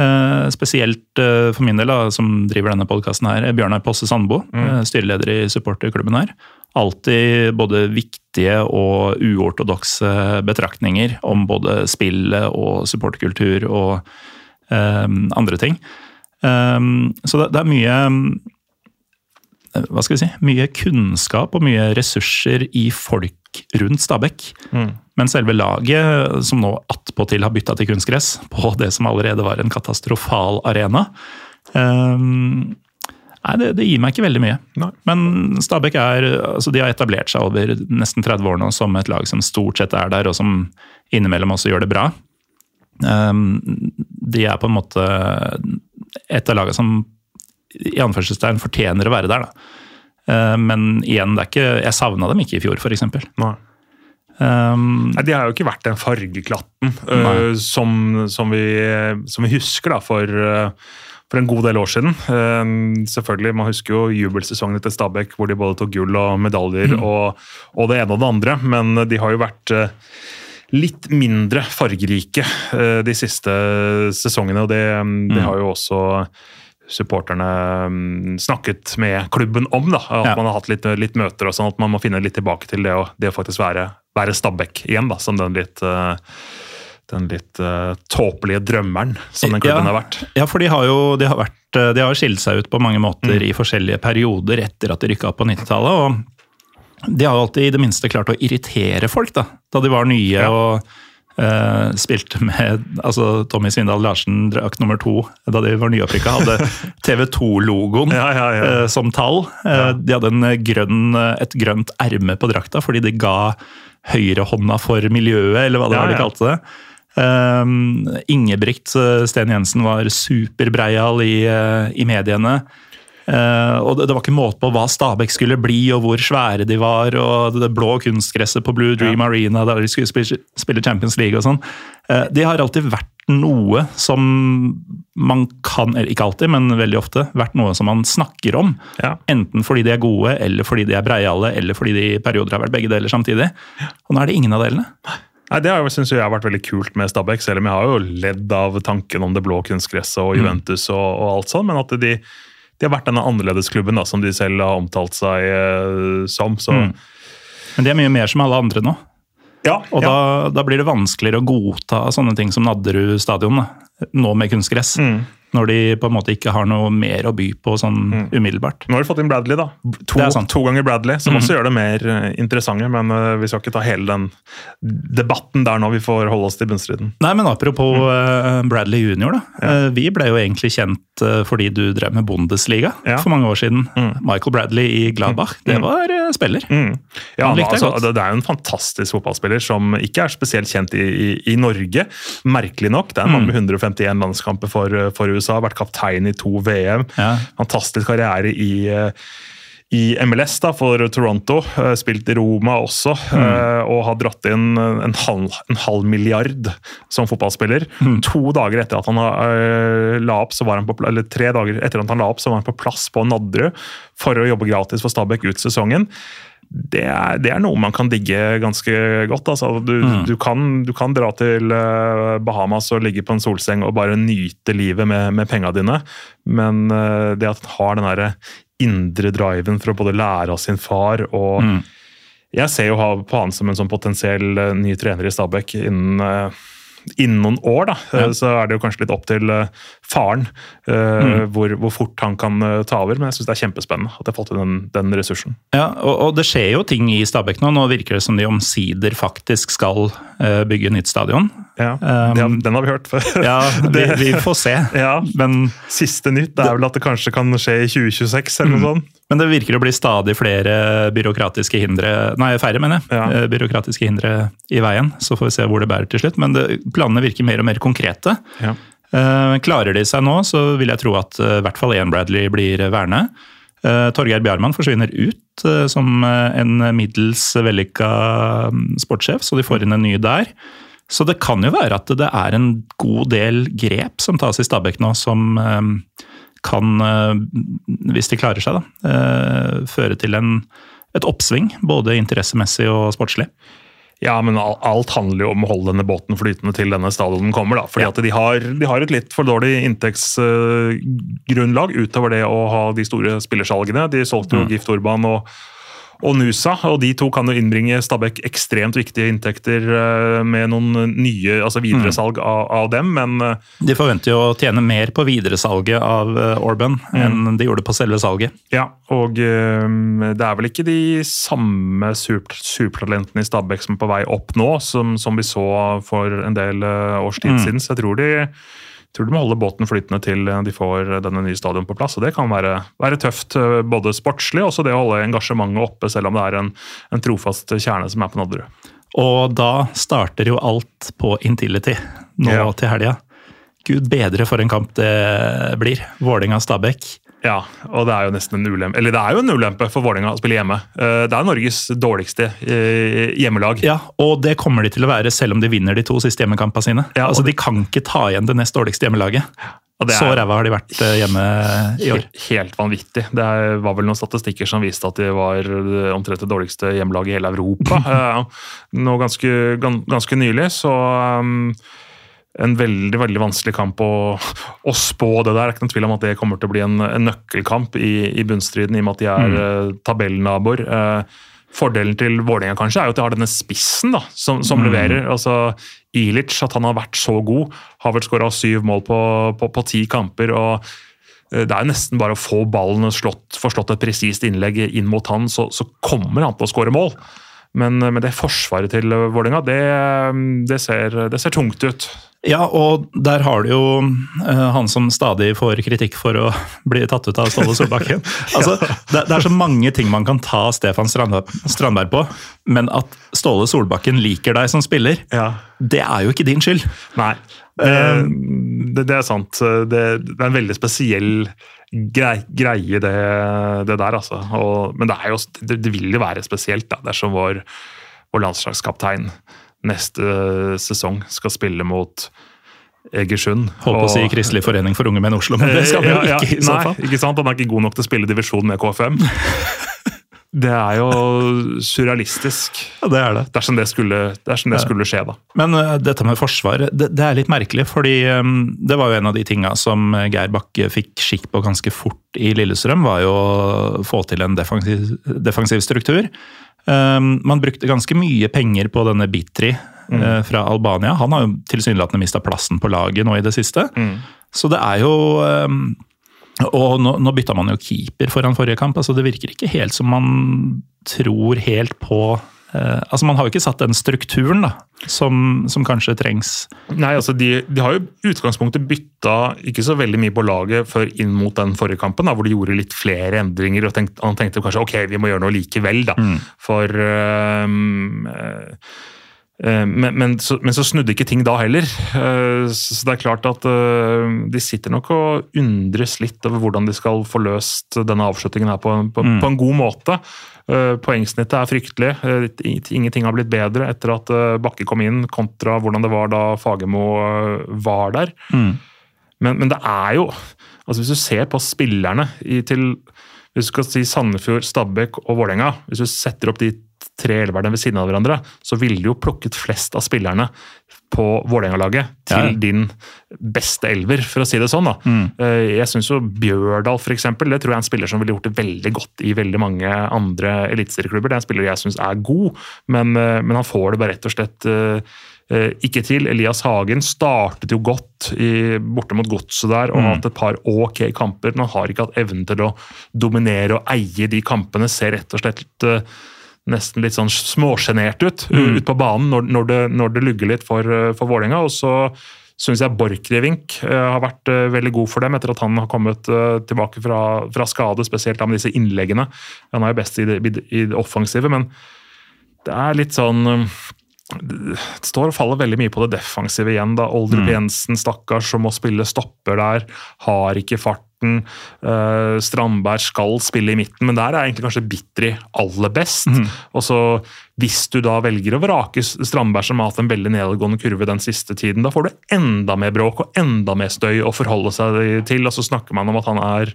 Eh, Spesielt eh, for min del, da, som driver denne podkasten her, Bjørnar Posse Sandbo, Mm. styreleder i supporterklubben her. Alltid både viktige og uortodokse betraktninger om både spillet og supporterkultur og um, andre ting. Um, så det, det er mye eh, hva skal vi si, mye kunnskap og mye ressurser i folk rundt Stabæk. Men selve laget, som nå attpåtil har bytta til kunstgress, på det som allerede var en katastrofal arena um, Nei, det, det gir meg ikke veldig mye. Nei. Men Stabæk er, altså de har etablert seg over nesten 30 år nå som et lag som stort sett er der, og som innimellom også gjør det bra. Um, de er på en måte et av lagene som i anførselstegn fortjener å være der. Da. Uh, men igjen, det er ikke, jeg savna dem ikke i fjor, f.eks. Nei. Um, Nei, De har jo ikke vært den fargeklatten uh, som, som, vi, som vi husker da, for, uh, for en god del år siden. Uh, selvfølgelig, Man husker jo jubelsesongene til Stabæk hvor de både tok gull og medaljer og, og det ene og det andre, men de har jo vært litt mindre fargerike de siste sesongene. og Det, det har jo også supporterne mm, snakket med klubben om. da, At Ja. man har hatt litt, litt møter og sånn, at man må finne litt tilbake til det å, det å faktisk være, være Stabæk igjen. da, Som den litt, eh, den litt uh, tåpelige drømmeren som den klubben Ja. har vært. Ja, for de har jo de har vært, de har skilt seg ut på mange måter Mm. i forskjellige perioder etter at de rykka opp på 90-tallet. Og de har jo alltid i det minste klart å irritere folk, da. Da de var nye Ja. og eh, spilte med altså Tommy Svindal Larsen, drakt nummer to, da de var nyopprykka, hadde (laughs) TV 2-logoen Ja, ja, ja. uh, som tall. Eh, De hadde en grønn, et grønt erme på drakta fordi de ga høyrehånda for miljøet, eller hva det var de kalte det. Ingebrigt Sten Jensen var superbreial i, i mediene. Eh, og det, var ikke måte på hva Stabæk skulle bli, og hvor svære de var. og Det blå kunstgresset på Blue Dream Arena der de skulle spille, Champions League og sånn. Eh, de har alltid vært noe som man kan, eller ikke alltid, men veldig ofte, vært noe som man snakker om. Ja. Enten fordi de er gode, eller fordi de er breiale, eller fordi de i perioder har vært begge deler samtidig. Og nå er det ingen av delene. Nei, Det synes jeg har vært veldig kult med Stabæk, selv om jeg har jo ledd av tanken om det blå kunstgresset og Juventus og, og alt sånn, men at de, de har vært denne annerledesklubben da, som de selv har omtalt seg eh, som. så Men de er mye mer som alle andre nå. ja, Og ja. da, da blir det vanskeligere å godta sånne ting som Nadderud stadion, nå med kunstgress. Mm. Når de på en måte ikke har noe mer å by på sånn umiddelbart. Nå har du fått inn Bradley, da. To, to ganger Bradley, som også gjør det mer eh, interessante. Men eh, vi skal ikke ta hele den debatten der nå, vi får holde oss til bunnstriden. Nei, men apropos eh, Bradley jr., da. Eh, vi ble jo egentlig kjent fordi du drev med Bundesliga Ja. for mange år siden. Michael Bradley i Gladbach, det var eh, spiller. Mm. Ja, likte altså, det, det er jo en fantastisk fotballspiller som ikke er spesielt kjent i, i, i Norge. Merkelig nok. Det er en Mm. mann med 151 landskamper for, for USA, har vært kaptein i to VM. Ja. Fantastisk karriere i eh, i MLS da, for Toronto, eh, spilt i Roma også, Mm. eh, og har dratt inn en halv, en halv milliard som fotballspiller. Mm. To dager etter at han la opp, så var han på, eller tre dager etter at han la opp, så var han på plass på Nadderud for å jobbe gratis for Stabæk ut sesongen. Det er, det er noe man kan digge ganske godt. Altså, du, du, kan, du kan dra til eh, Bahamas og ligge på en solseng og bare nyte livet med, med penga dine, men eh, det at han har den derre indre driven for å både lære av sin far og Jeg ser jo på han som en sånn potensiell eh, ny trener i Stabæk innen, innen noen år. da, ja. Så er det jo kanskje litt opp til faren faren mm. hvor, hvor fort han kan eh, ta over. Men jeg syns det er kjempespennende at de har fått den, den ressursen. Ja, og, og det skjer jo ting i Stabæk nå. Nå virker det som de omsider faktisk skal uh, bygge nytt stadion. Ja, Um, det Den har vi hørt før. Ja, (laughs) vi, vi får se. Ja. Men Siste nytt er vel at det kanskje kan skje i 2026 eller noe sånt. Men det virker å bli stadig flere byråkratiske hindre Nei, færre, mener jeg. Ja. eh, Byråkratiske hindre i veien. Så får vi se hvor det bærer til slutt. Men det, planene virker mer og mer konkrete. Ja. Eh, klarer de seg nå, så vil jeg tro at eh, i hvert fall én Bradley blir værende. Eh, Torgeir Bjarmann forsvinner ut eh, som eh, en middels vellykka mm, sportssjef, så de får inn en ny der. Så det kan jo være at det er en god del grep som tas i Stabæk nå, som eh, kan, eh, hvis de klarer seg, da, eh, føre til en, et oppsving. Både interessemessig og sportslig. Ja, men alt handler jo om å holde denne båten flytende til denne stadionen kommer. da, fordi Ja. at de har, de har et litt for dårlig inntektsgrunnlag utover det å ha de store spillersalgene. De solgte jo Gift Urban og, og Nusa, og de to kan jo innbringe Stabæk ekstremt viktige inntekter eh, med noen nye, altså videresalg av, av dem, men eh, De forventer jo å tjene mer på videresalget av Orban mm. enn de gjorde på selve salget. ja. Og eh, det er vel ikke de samme super, supertalentene i Stabæk som er på vei opp nå, som, som vi så for en del eh, års tid siden, så jeg tror de tror de må holde båten flytende til de får denne nye stadion på plass. og Det kan være, være tøft, eh, både sportslig og også det å holde engasjementet oppe, selv om det er en, en trofast kjerne som er på Nadderud. Og da starter jo alt på Intility nå Ja. til helga. Gud bedre for en kamp det blir. Vålerenga-Stabæk. Ja, og det er jo nesten en ulempe Eller det er jo en ulempe for Vålerenga å spille hjemme. Eh, Det er Norges dårligste eh, hjemmelag. Ja, og det kommer de til å være selv om de vinner de to siste hjemmekampene sine. Ja, altså, De kan ikke ta igjen det nest dårligste hjemmelaget. Så ræva har de vært eh, hjemme i år. Helt, Helt vanvittig. Det var vel noen statistikker som viste at de var omtrent det dårligste hjemmelaget i hele Europa. (laughs) Nå ganske, ganske nylig, så um, en veldig veldig vanskelig kamp å, å spå det der. Det er ikke noen tvil om at det kommer til å bli en, en nøkkelkamp i, i bunnstriden, i og med at de er eh, tabellnaboer. Eh, Fordelen til Vålerenga kanskje er jo at de har denne spissen da, som, som leverer. altså Ilic, at han har vært så god, har vel skåra syv mål på, på, på ti kamper. og eh, det er nesten bare å få ballen og slått, forslått et presist innlegg inn mot han, så, så kommer han til å skåre mål. Men, men det forsvaret til Vålerenga, det, det, det ser tungt ut. Ja, og der har du jo uh, han som stadig får kritikk for å (laughs) bli tatt ut av Ståle Solbakken. (laughs) altså, det, det er så mange ting man kan ta Stefan Strandberg, Strandberg på, men at Ståle Solbakken liker deg som spiller, det er jo ikke din skyld. Nei, det, det, det er sant. Det, er en veldig spesiell greie, greie, det, det der, altså. Og, men det, er jo, vil jo være spesielt da, dersom vår, vår landslagskaptein neste sesong skal spille mot Egersund. Holdt på å si Kristelig forening for unge menn Oslo, men det skal vi Ja, ja, ikke i så nei, fall. Ikke sant? Han er ikke god nok til å spille divisjon med KFM. (laughs) Det er jo surrealistisk, Ja, det er det. dersom det skulle, dersom det skulle skje, da. Men uh, dette med forsvar, det, det er litt merkelig, fordi um, det var jo en av de tinga som Geir Bakke fikk skikk på ganske fort i Lillestrøm, var jo å få til en defensiv, defensiv struktur. Um, man brukte ganske mye penger på denne Bitri uh, fra Albania. Han har jo tilsynelatende mista plassen på laget nå i det siste. Så det er jo um, Og nå, nå bytta man jo keeper foran forrige kamp. altså Det virker ikke helt som man tror helt på eh, altså Man har jo ikke satt den strukturen da, som, som kanskje trengs. Nei, altså de, de har jo utgangspunktet bytta ikke så veldig mye på laget før inn mot den forrige kampen, da, hvor de gjorde litt flere endringer. og tenkte, Han tenkte kanskje ok, vi må gjøre noe likevel, da. For øhm, øh, øh, men, men, så, men så snudde ikke ting da heller. Eh, Så det er klart at øh, de sitter nok og undres litt over hvordan de skal få løst denne avslutningen her på, en- mm. på en god måte. Eh, Poengsnittet er fryktelig. Eh, Ingenting har blitt bedre etter at eh, Bakke kom inn, kontra hvordan det var da Fagermo eh, var der. Men, men det er jo altså Hvis du ser på spillerne i, til hvis du skal si Sandefjord, Stabæk og Vålerenga, hvis du setter opp de tre elverne ved siden av hverandre, så ville du jo plukket flest av spillerne på Vålerenga-laget til Ja. din beste elver, for å si det sånn. da. Mm. Jeg syns jo Bjørdal, for eksempel, det tror jeg er en spiller som ville gjort det veldig godt i veldig mange andre eliteserieklubber. Det er en spiller jeg syns er god, men, eh, men han får det bare rett og slett eh, eh, ikke til. Elias Hagen startet jo godt i, borte mot Godset der og har hatt et par ok kamper, men han har ikke hatt evnen til å dominere og eie de kampene. Ser rett og slett eh, nesten litt sånn småsjenert ut mm. ut på banen når, når, det, når det lugger litt for, uh, for Vålerenga. Og så syns jeg Borchgrevink har vært veldig god for dem etter at han har kommet tilbake fra, fra skade, spesielt med disse innleggene. Han er jo best i det, i det offensive, men det er litt sånn det står og faller veldig mye på det defensive igjen. da. Oldrup mm. Jensen, stakkars, som må spille stopper der, har ikke farten. Uh, Strandberg skal spille i midten, men der er egentlig kanskje Bitri aller best. Mm. Og så Hvis du da velger å vrake Strandberg, som har hatt en veldig nedadgående kurve den siste tiden, da får du enda mer bråk og enda mer støy å forholde seg til. Og så snakker man om at han er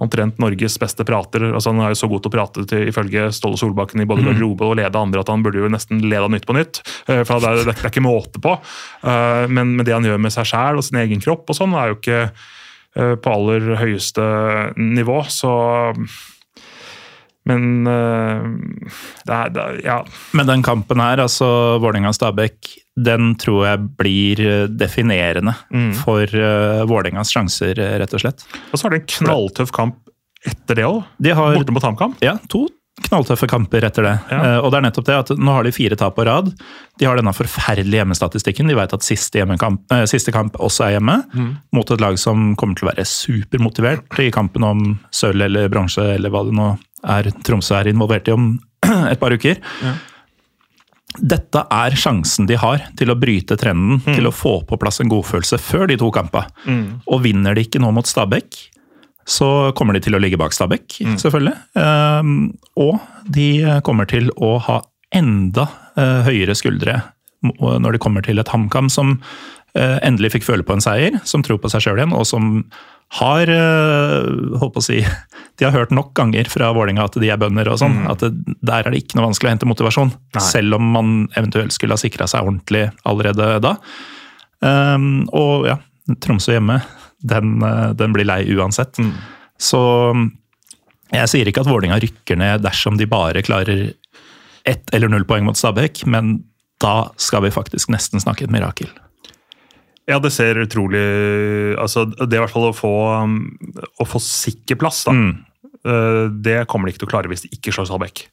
omtrent Norges beste prater. altså Han er jo så god til å prate til, ifølge Ståle Solbakken i både mhm. garderobe og lede andre at han burde jo nesten lede av Nytt på Nytt. Eh, for det er, det er ikke måte på. Eh, men, men det han gjør med seg sjæl og sin egen kropp og sånn, er jo ikke eh, på aller høyeste nivå. Så men det er, det, ja. Men den kampen her, altså Vålerenga-Stabæk, den tror jeg blir definerende mm. for uh, Vålerengas sjanser, rett og slett. Og så er det en knalltøff kamp etter det òg, de borte mot HamKam. Ja, to knalltøffe kamper etter det. Ja. Uh, og det er nettopp det at Nå har de fire tap på rad. De har denne forferdelige hjemmestatistikken. De vet at siste, uh, siste kamp også er hjemme, mm. mot et lag som kommer til å være supermotivert i kampen om sølv eller bronse, eller hva det nå er Tromsø er involvert i om (clears throat) et par uker. Ja. Dette er sjansen de har til å bryte trenden, mm. til å få på plass en godfølelse før de to kampene. Mm. Og vinner de ikke nå mot Stabæk, så kommer de til å ligge bak Stabæk, mm. selvfølgelig. Um, og de kommer til å ha enda uh, høyere skuldre når de kommer til et HamKam som uh, endelig fikk føle på en seier, som tror på seg sjøl igjen, og som har uh, holdt på å si, (laughs) De har hørt nok ganger fra Vålinga at de er bønder og sånn. Mm. At det, der er det ikke noe vanskelig å hente motivasjon. Nei. Selv om man eventuelt skulle ha sikra seg ordentlig allerede da. Um, og ja, Tromsø hjemme, den, eh, den blir lei uansett. Mm. Så jeg sier ikke at Vålinga rykker ned dersom de bare klarer ett eller null poeng mot Stabæk, men da skal vi faktisk nesten snakke et mirakel. Ja, det ser utrolig altså Det i hvert fall å få, um, å få sikker plass, da. Mm. Uh, det kommer de ikke til å klare hvis de ikke slår Stabæk.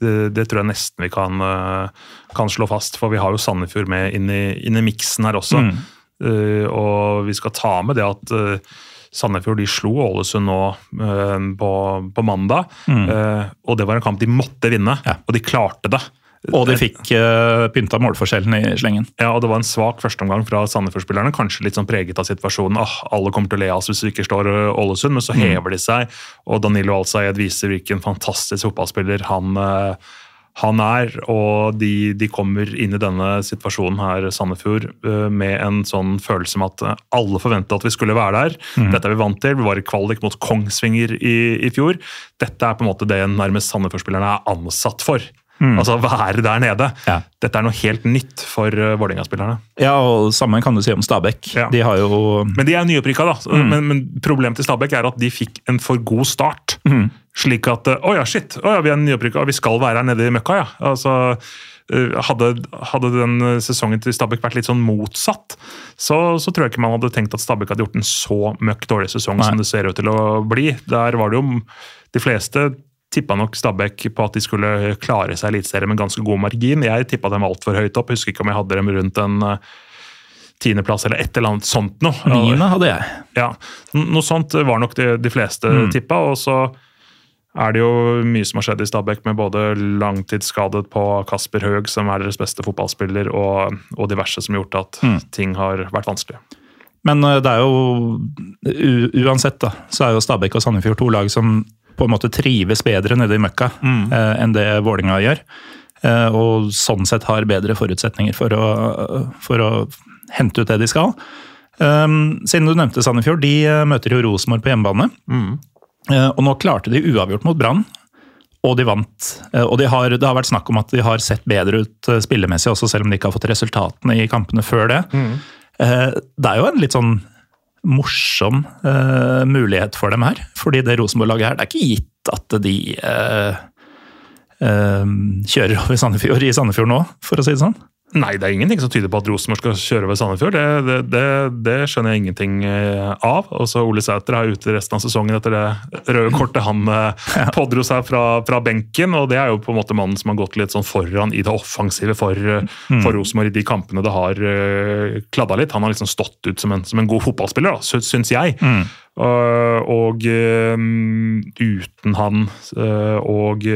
Det, det, tror jeg nesten vi kan, uh, kan, slå fast, for vi har jo Sandefjord med inn i, inn i miksen her også. Mm. Uh, og vi skal ta med det at Sandefjord de slo Ålesund nå på, på, mandag. Mm. og det var en kamp de måtte vinne, ja. og de klarte det. Og de fikk uh, pynta målforskjellen i slengen. Ja, og det var en svak førsteomgang fra Sandefjord-spillerne. Kanskje litt sånn preget av situasjonen. Ah, alle kommer til å le av oss hvis vi ikke slår eh, Ålesund, men så mm. hever de seg. Og Danilo Alsayed viser hvilken fantastisk fotballspiller han, uh, han er. Og de, de, kommer inn i denne situasjonen her, Sandefjord, uh, med en sånn følelse med at alle forventa at vi skulle være der. Mm. Dette er vi vant til. Vi var i kvalik mot Kongsvinger i, i fjor. Dette er på en måte det nærmest Sandefjord-spillerne er ansatt for. Mm. Altså være der nede. Ja. Dette er noe helt nytt for uh, Vålerenga-spillerne. Ja, og samme kan du si om Stabæk. Ja. De har jo Men de er nyopprykka, da. Mm. Men, men, problemet til Stabæk er at de fikk en for god start. Mm. Slik at Å ja, shit! Å ja, vi er nyopprykka, vi skal være her nede i møkka, ja. Altså, uh, hadde, hadde, den sesongen til Stabæk vært litt sånn motsatt, så, så, tror jeg ikke man hadde tenkt at Stabæk hadde gjort en så møkk dårlig sesong Nei. som det ser ut til å bli. Der var det jo de fleste tippa nok Stabæk på at de skulle klare seg i Eliteserien med ganske god margin. Jeg tippa dem altfor høyt opp. Husker ikke om jeg hadde dem rundt en uh, tiendeplass eller et eller annet sånt noe. Niende hadde jeg. Ja, Noe sånt var nok de, de fleste mm. tippa. Og så er det jo mye som har skjedd i Stabæk med både langtidsskadet på Kasper Høeg, som er deres beste fotballspiller, og, og diverse som har gjort at mm. ting har vært vanskelig. Men eh, det er jo uansett, da, så er jo Stabæk og Sandefjord to lag som på en måte trives bedre nede i møkka mm. eh, enn det Vålinga gjør. Eh, og sånn sett har bedre forutsetninger for å, for å hente ut det de skal. Um, siden du nevnte Sandefjord, de uh, møter jo Rosenborg på hjemmebane. Mm. Uh, og nå klarte de uavgjort mot Brann, og de vant. Uh, og de har, det har vært snakk om at de har sett bedre ut spillemessig også, selv om de ikke har fått resultatene i kampene før det. Mm. det er jo en litt sånn morsom uh, mulighet for dem her. Fordi det Rosenborg-laget her, det er ikke gitt at de uh, uh, kjører over Sandefjord i Sandefjord nå, for å si det sånn. Nei, det er ingenting som tyder på at Rosenborg skal kjøre over Sandefjord. Det, det, det, det skjønner jeg ingenting eh, av. Og så Ole Sæter er ute resten av sesongen etter det røde kortet han eh, (laughs) pådro seg fra, fra, benken. og Det er jo på en måte mannen som har gått litt sånn foran i det offensive for, eh, mm. for Rosenborg i de kampene det har kladda litt. Han har liksom stått ut som en, som en god fotballspiller, da, syns jeg. Mm. Uh, og uh, uten han og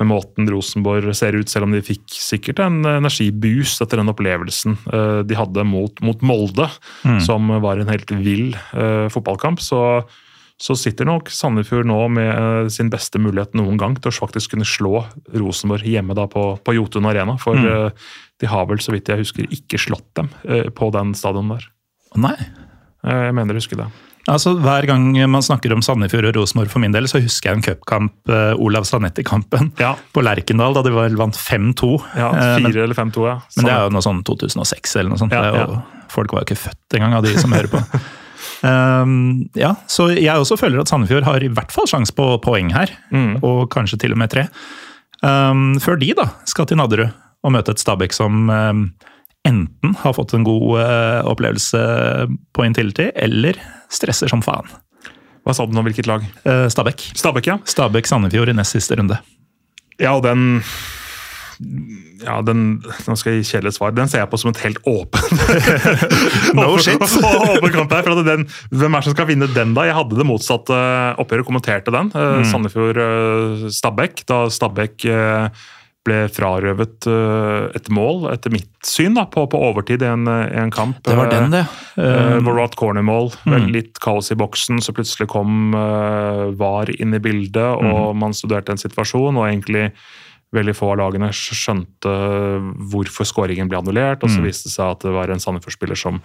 med måten Rosenborg ser ut, selv om de fikk sikkert en energiboost etter den opplevelsen eh, de hadde mot, mot Molde, mm. som var en helt vill uh, fotballkamp. Så, så, sitter nok Sandefjord nå med uh, sin beste mulighet noen gang til å faktisk kunne slå Rosenborg hjemme da på, på Jotun Arena. For mm. de har vel, så vidt jeg husker, ikke slått dem på den stadion der. Nei. Jeg mener å huske det. Altså, Hver gang man snakker om Sandefjord og Rosenborg for min del, så husker jeg en cupkamp, uh, Olav Sanetti-kampen, ja. (laughs) på Lerkendal, da de vel vant 5-2. Ja, 4 uh, eller 5-2, ja. Men det er jo noe sånn 2006 eller noe sånt. Ja, jo, folk var jo ikke født engang av de som hører på. (laughs) Um, ja, så jeg også føler at Sandefjord har i hvert fall sjanse på poeng her, mm. og kanskje til og med tre. Um, før de da skal til Nadderud og møte et Stabæk som um, enten har fått en god uh, opplevelse på Intility, eller stresser som faen. Hva sa du nå, hvilket lag? Uh, Stabæk. Stabæk, ja. Stabæk-Sandefjord i nest siste runde. Ja, og den ja, den nå skal jeg gi kjedelig svar. Den ser jeg på som et helt åpen (laughs) No shit! (laughs) åpen kamp her, for den, Hvem er det som skal vinne den, da? Jeg hadde det motsatte oppgjøret, kommenterte den. Mm. Sandefjord-Stabæk. Da Stabæk ble frarøvet uh, et mål, etter mitt syn, da, på, på overtid i en, en, kamp. Det var den, det. Uh, hvor det var et cornermål. Mm. Litt kaos i boksen, så plutselig kom uh, VAR inn i bildet, og mm. man studerte en situasjon. og egentlig Veldig få av lagene skjønte hvorfor skåringen ble annullert. og Så mm. viste det seg at det var en Sandefjord-spiller som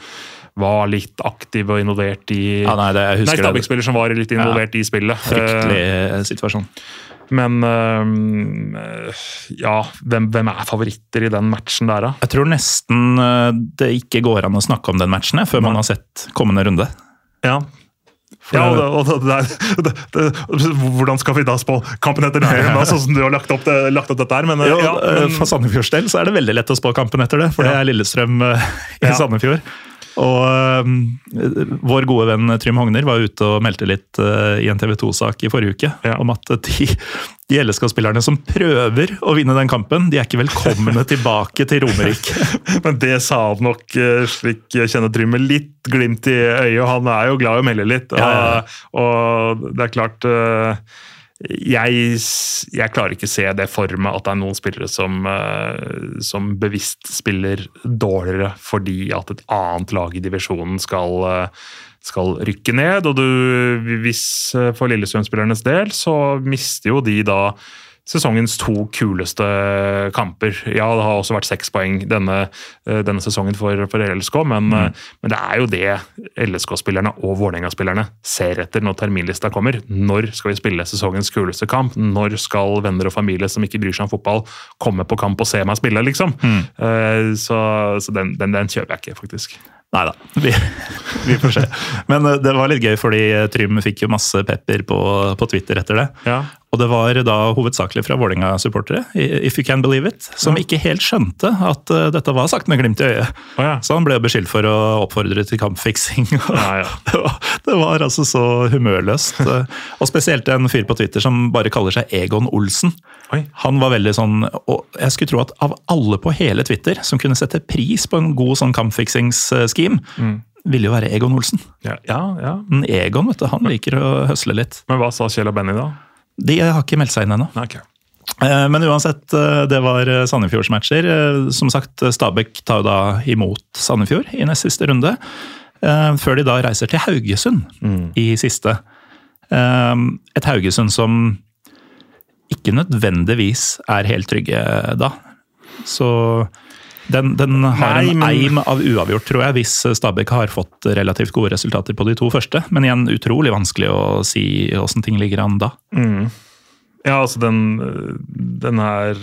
var litt aktiv og involvert i ja, Nei, det, jeg nei Stabæk-spiller som var litt involvert ja, i spillet. Fryktelig situasjon. Men øh, ja, hvem, hvem, er favoritter i den matchen der, da? Jeg tror nesten øh, det ikke går an å snakke om den matchen før man har sett kommende runde. Ja, ja, og, det, og det, det, Hvordan skal vi da spå kampen etter det, da, sånn som du har lagt opp, lagt opp dette her? Men, ja, men, For Sandefjords del så er det veldig lett å spå kampen etter det, for det er Lillestrøm i i Sandefjord. Og um, Vår gode venn Trym Hogner var ute og meldte litt uh, i en TV 2-sak i forrige uke ja. om at de, de LSK-spillerne som prøver å vinne den kampen, de er ikke velkomne (laughs) tilbake til Romerike. (laughs) Men det sa han nok, uh, slik jeg kjenner Trym, med litt glimt i øyet. og Han er jo glad i å melde litt. Og, ja, ja. og det er klart uh, jeg, jeg, klarer ikke se det for meg at det er noen spillere som, uh, som, bevisst spiller dårligere fordi at et annet lag i divisjonen skal, uh, skal rykke ned. Og du, hvis uh, for Lillestrøm-spillernes del så mister jo de da sesongens to kuleste kamper. Ja, det har også vært seks poeng denne, eh, denne sesongen for, for LSK, men, mm. Eh, men, det er jo det LSK-spillerne og Vålerenga-spillerne ser etter når terminlista kommer. Når skal vi spille sesongens kuleste kamp? Når skal venner og familie som ikke bryr seg om fotball, komme på kamp og se meg spille, liksom? Mm. Uh, så, så den, den, den kjøper jeg ikke, faktisk. Nei da, vi, vi, får se. Men det var litt gøy, fordi Trym fikk jo masse pepper på, på Twitter etter det. Ja. Og det var da hovedsakelig fra Vålerenga-supportere, if you can believe it, som ja. ikke helt skjønte at uh, dette var sagt med glimt i øyet. Oh, ja. Så han ble beskyldt for å oppfordre til kampfiksing. (laughs) Ja, (laughs) det, var, det, var, altså så humørløst. og spesielt en fyr på Twitter som bare kaller seg Egon Olsen. Oi. Han var veldig sånn, og jeg skulle tro at av alle på hele Twitter som kunne sette pris på en god sånn kampfiksingsscheme, mm. ville jo være Egon Olsen. Ja, ja, ja. Men Egon vet du, han liker å høsle litt. Men hva sa Kjell og Benny da? De har ikke meldt seg inn ennå. Okay. Eh, men uansett, eh, det var Sandefjords matcher. Som sagt, Stabæk tar da imot Sandefjord i nest siste runde. Før de da reiser til Haugesund mm. i siste. Et Haugesund som ikke nødvendigvis er helt trygge da. Så den, den har Nei, en eim av uavgjort, tror jeg, hvis Stabæk har fått relativt gode resultater på de to første. Men igjen utrolig vanskelig å si åssen ting ligger an da. Mm. Ja, altså den, den, er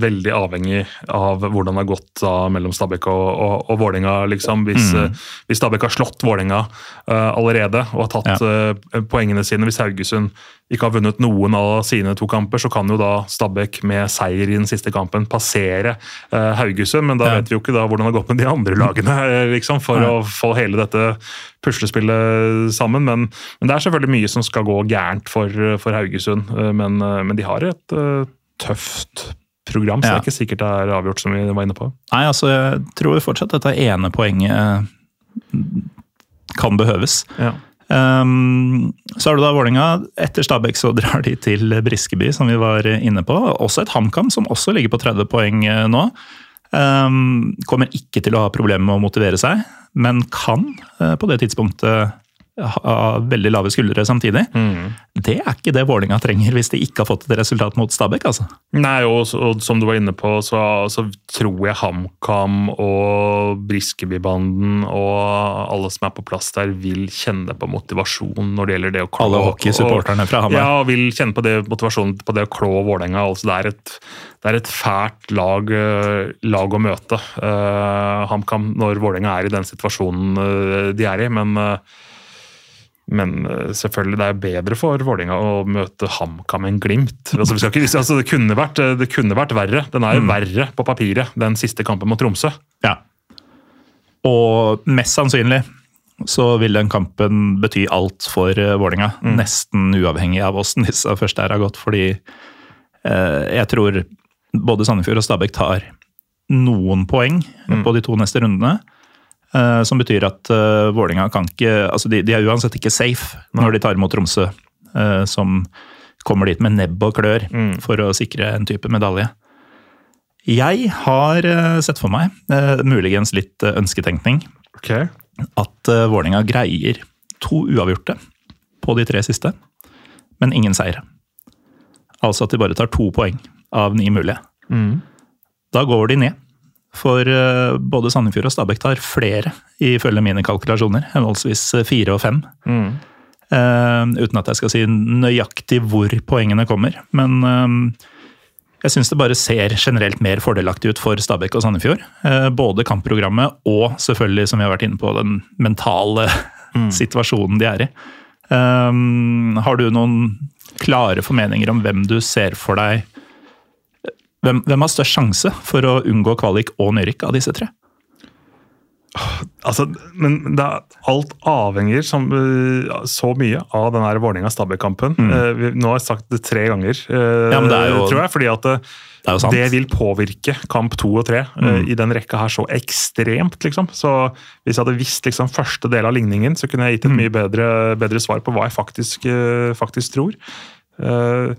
veldig avhengig av hvordan det har gått da, mellom Stabæk og, og, og Vålerenga. Liksom. Hvis, mm. hvis Stabæk har slått Vålerenga uh, allerede og har tatt ja. uh, poengene sine, hvis Haugesund ikke har vunnet noen av sine to kamper, så kan jo da Stabæk med seier i den siste kampen passere eh, Haugesund. Men da Ja. vet vi jo ikke da hvordan det har gått med de andre lagene (laughs) eh, liksom, for ja. å få hele dette puslespillet sammen. Men, men det er selvfølgelig mye som skal gå gærent for, for Haugesund. eh, Men, men de har et tøft program, så det er ikke sikkert det er avgjort, som vi var inne på. Nei, altså, jeg tror fortsatt dette ene poenget kan behøves. Ja. Um, så er det da Vålerenga. Etter Stabæk så (laughs) drar de til Briskeby, som vi var inne på. Også et HamKam som også ligger på 30 poeng eh, nå. Um, kommer ikke til å ha problemer med å motivere seg, men kan uh, på det tidspunktet ha veldig lave skuldre samtidig. Det er ikke det Vålinga trenger hvis de ikke har fått et resultat mot Stabæk. altså. Nei, og, og som du var inne på, så, så tror jeg HamKam og Briskeby-banden og alle som er på plass der, vil kjenne på motivasjon når det gjelder det å klå Alle hockeysupporterne fra Hamar. Ja, vil kjenne på det motivasjonen på det å klå Vålerenga. Altså, det, er et, det er et fælt lag, eh, lag å møte, uh, HamKam, når Vålerenga er i den situasjonen eh, de er i. men eh, men eh, selvfølgelig, det er bedre for Vålerenga å møte HamKam enn Glimt. Altså, vi skal ikke, altså, det, kunne vært, det kunne vært verre. Den er jo verre på papiret, den siste kampen mot Tromsø. Ja. Og mest sannsynlig så vil den kampen bety alt for Vålerenga. Mm. Nesten uavhengig av åssen disse første her har gått. Fordi eh, jeg tror både Sandefjord og Stabæk tar noen poeng på de to neste rundene. Eh, som betyr at uh, Vålerenga kan ikke altså de, de er uansett ikke safe når de tar imot Tromsø, eh, som kommer dit med nebb og klør for å sikre en type medalje. Jeg har eh, sett for meg, eh, muligens litt eh, ønsketenkning, okay. at Vålerenga greier to uavgjorte på de tre siste, men ingen seire. Altså at de bare tar to poeng av ni mulige. Da går de ned. For eh, både Sandefjord og Stabæk tar flere, ifølge mine kalkulasjoner. Henholdsvis eh, fire og fem. Eh, uten at jeg skal si nøyaktig hvor poengene kommer. Men uh, jeg syns det bare ser generelt mer fordelaktig ut for Stabæk og Sandefjord. Uh, både kampprogrammet og selvfølgelig, som vi har vært inne på, den mentale (laughs) situasjonen de er i. Har du noen klare formeninger om hvem du ser for deg hvem, hvem har størst sjanse for å unngå kvalik og nedrykk av disse tre? Altså, men det er, alt avhenger som, eh, så mye av den Vålerenga-Stabæk-kampen. Eh, nå har jeg sagt det tre ganger, eh, Ja, det jo- tror jeg. Fordi at det, Det sant. det vil påvirke kamp to og tre eh, i den rekka her så ekstremt, liksom. Så hvis jeg hadde visst liksom, første del av ligningen, så kunne jeg gitt et mye bedre, bedre svar på hva jeg faktisk, eh, faktisk tror. Eh,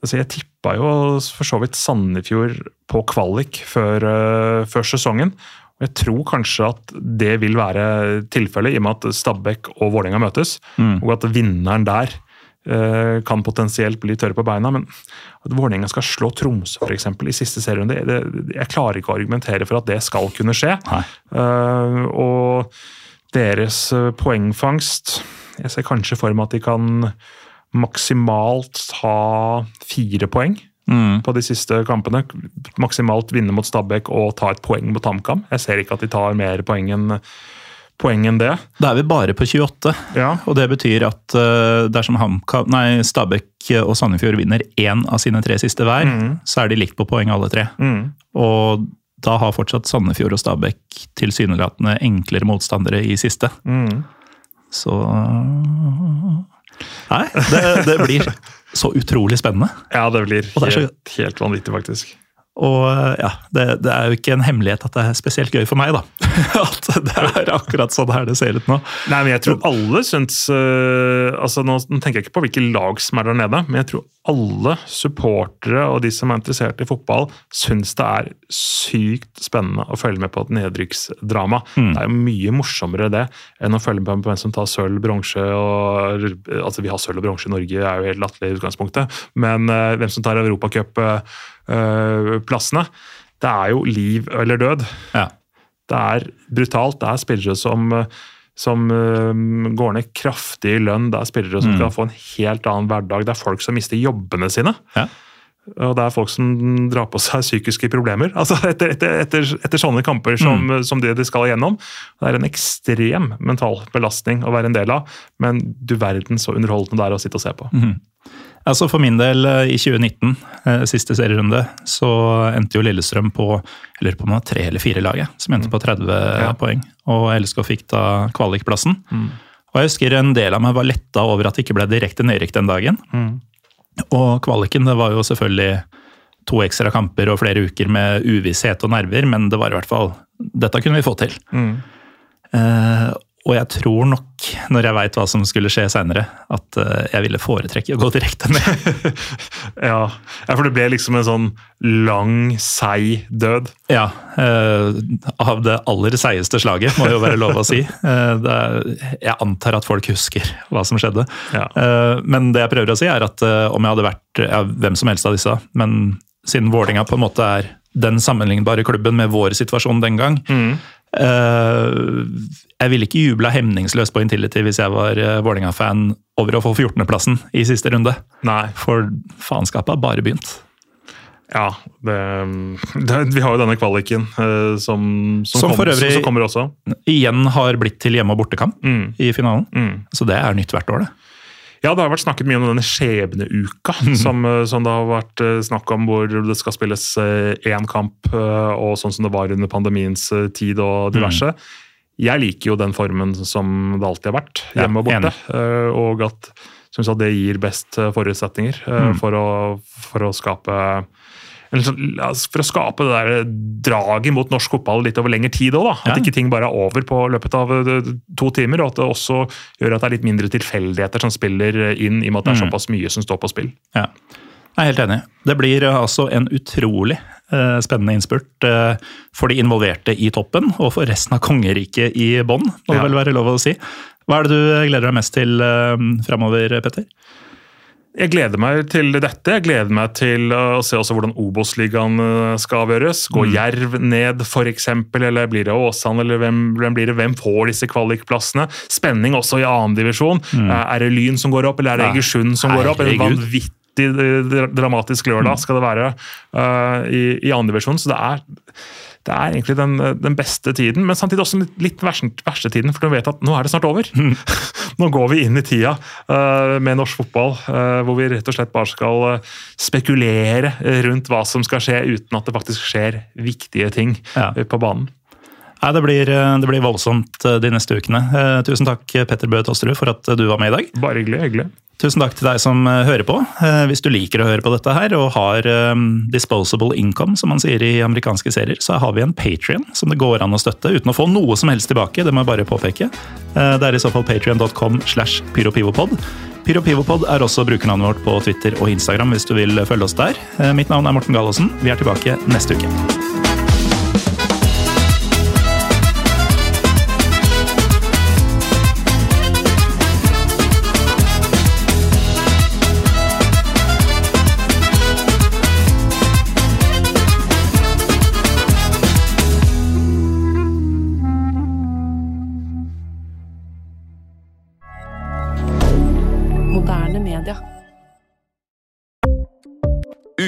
altså jeg tippa jo for så vidt Sandefjord på kvalik før, eh, før sesongen. Og jeg tror kanskje at det vil være tilfellet, i og med at Stabæk og Vålerenga møtes. Og at vinneren der eh, kan potensielt bli tørre på beina. Men at Vålerenga skal slå Tromsø for eksempel, i siste serierunde, jeg klarer ikke å argumentere for at det skal kunne skje. Eh, og deres poengfangst Jeg ser kanskje for meg at de kan maksimalt ta fire poeng Mm. på de siste kampene. Maksimalt vinne mot Stabæk og ta et poeng mot HamKam. Jeg ser ikke at de tar mer poeng enn poeng enn det. Da er vi bare på 28, Ja. og det betyr at uh, dersom HamKam, nei, Stabæk og Sandefjord vinner én av sine tre siste hver, så er de likt på poeng alle tre. Mm. Og da har fortsatt Sandefjord og Stabæk tilsynelatende enklere motstandere i siste. Mm. Så Nei, det, det blir (laughs) så utrolig spennende. Ja, det blir helt, helt vanvittig, faktisk. Og ja, det, det er jo ikke en hemmelighet at det er spesielt gøy for meg, da. (laughs) At det er akkurat sånn her det ser ut nå. Nei, men jeg tror alle syns uh, altså nå, tenker jeg ikke på hvilke lag som er der nede, men jeg tror alle supportere og de som er interessert i fotball, syns det er sykt spennende å følge med på et nedrykksdrama. Det er jo mye morsommere det enn å følge med på hvem som tar sølv, bronse og Altså, vi har sølv og bronse i Norge, det er jo helt latterlig i utgangspunktet, men uh, hvem som tar europacupplassene Det er jo liv eller død. Ja. Det er brutalt. Det er spillere som, som eh, går ned kraftig i lønn. Det er spillere som kan få en helt annen hverdag. Det er folk som mister jobbene sine. Ja. Og det er folk som drar på seg psykiske problemer altså etter, etter, etter, etter sånne kamper som, som det de skal igjennom. Det er en ekstrem mental belastning å være en del av, men du verden så underholdende det er å sitte og se på. Altså For min del, eh, i 2019, eh, siste serierunde, så endte jo Lillestrøm på jeg lurer på om det var tre eller fire laget, som endte på 30 Ja. poeng. Og LSK fikk da kvalikplassen. Og jeg husker en del av meg var letta over at det ikke ble direkte nedrykk den dagen. Og kvaliken, det var jo selvfølgelig to ekstra kamper og flere uker med uvisshet og nerver, men det var i hvert fall Dette kunne vi få til. Eh, og jeg tror nok, når jeg veit hva som skulle skje seinere, at eh, jeg ville foretrekke å gå direkte ned. (laughs) Ja. ja, for det ble liksom en sånn lang, seig død. Ja, eh, av det aller seigeste slaget, må jo være lov å si. (laughs) Eh, det er, jeg antar at folk husker hva som skjedde. Ja. Eh, men det jeg prøver å si, er at eh, om jeg hadde vært ja, hvem som helst av disse, men siden Vålinga på en måte er den sammenlignbare klubben med vår situasjon den gang eh, Jeg ville ikke jubla hemningsløst på Intility hvis jeg var uh, Vålinga-fan over å få 14.-plassen i siste runde. Nei. For faenskapet har bare begynt. Ja, det, (laughs) det, vi har jo denne kvaliken eh, som, som, Som kom- for øvrig- som kommer også. Igjen har blitt til hjemme- og bortekamp Mm. i finalen. Mm. Så det er nytt hvert år, det. Ja, det har vært snakket mye om denne skjebneuka, som, eh, som det har vært eh, snakk om, hvor det skal spilles én kamp, eh, og sånn som det var under pandemiens eh, tid og diverse. Jeg liker jo den formen som det alltid har vært, hjemme og borte. enig. eh, Og at som sagt, det gir best eh, forutsetninger eh, Mm. for, å, for å skape sånn, For å skape det der draget mot norsk fotball litt over lengre tid òg. At Ja. ikke ting bare er over på løpet av eh, to timer, og at det også gjør at det er litt mindre tilfeldigheter som spiller inn, i og med at det er Mm. såpass mye som står på spill. Ja. Jeg er helt enig. Det blir eh, altså en utrolig eh, spennende innspurt eh, for de involverte i toppen, og for resten av kongeriket i bånn, må det Ja. vel være lov å si. Hva er det du gleder deg mest til fremover, framover, Petter? Jeg gleder meg til dette. Jeg gleder meg til å se også hvordan Obos-ligaen eh, skal avgjøres. Går Mm. Jerv ned, f.eks., eller blir det Åsane, eller hvem, hvem blir det? Hvem får disse kvalikplassene? Spenning også i annendivisjon. Mm. Er det Lyn som går opp, eller er det. Egersund som går opp? En vanvittig eh, dramatisk lørdag skal det være uh, i, i annendivisjon. Så det er, det er egentlig den, den beste tiden, men samtidig også litt, litt verste, verste tiden, for du vet at nå er det snart over. (laughs) nå går vi inn i tida uh, med norsk fotball, uh, hvor vi rett og slett bare skal eh, spekulere rundt hva som skal skje, uten at det faktisk skjer viktige ting Ja. på banen. Nei, det, blir, eh, det blir voldsomt eh, de neste ukene. Eh, Tusen takk, Petter Bøe Tosterud, for at du var med i dag. Bare hyggelig. hyggelig. Tusen takk til deg som hører på. Hvis du liker å høre på dette her, og har disposable income, som man sier i amerikanske serier, så har vi en Patrion som det går an å støtte uten å få noe som helst tilbake. Det må jeg bare påpeke. Det er i så fall patrion.com slash pyropivopod. Pyropivopod er også brukernavnet vårt på Twitter og Instagram hvis du vil følge oss der. Mitt navn er Morten Gallosen. Vi er tilbake neste uke.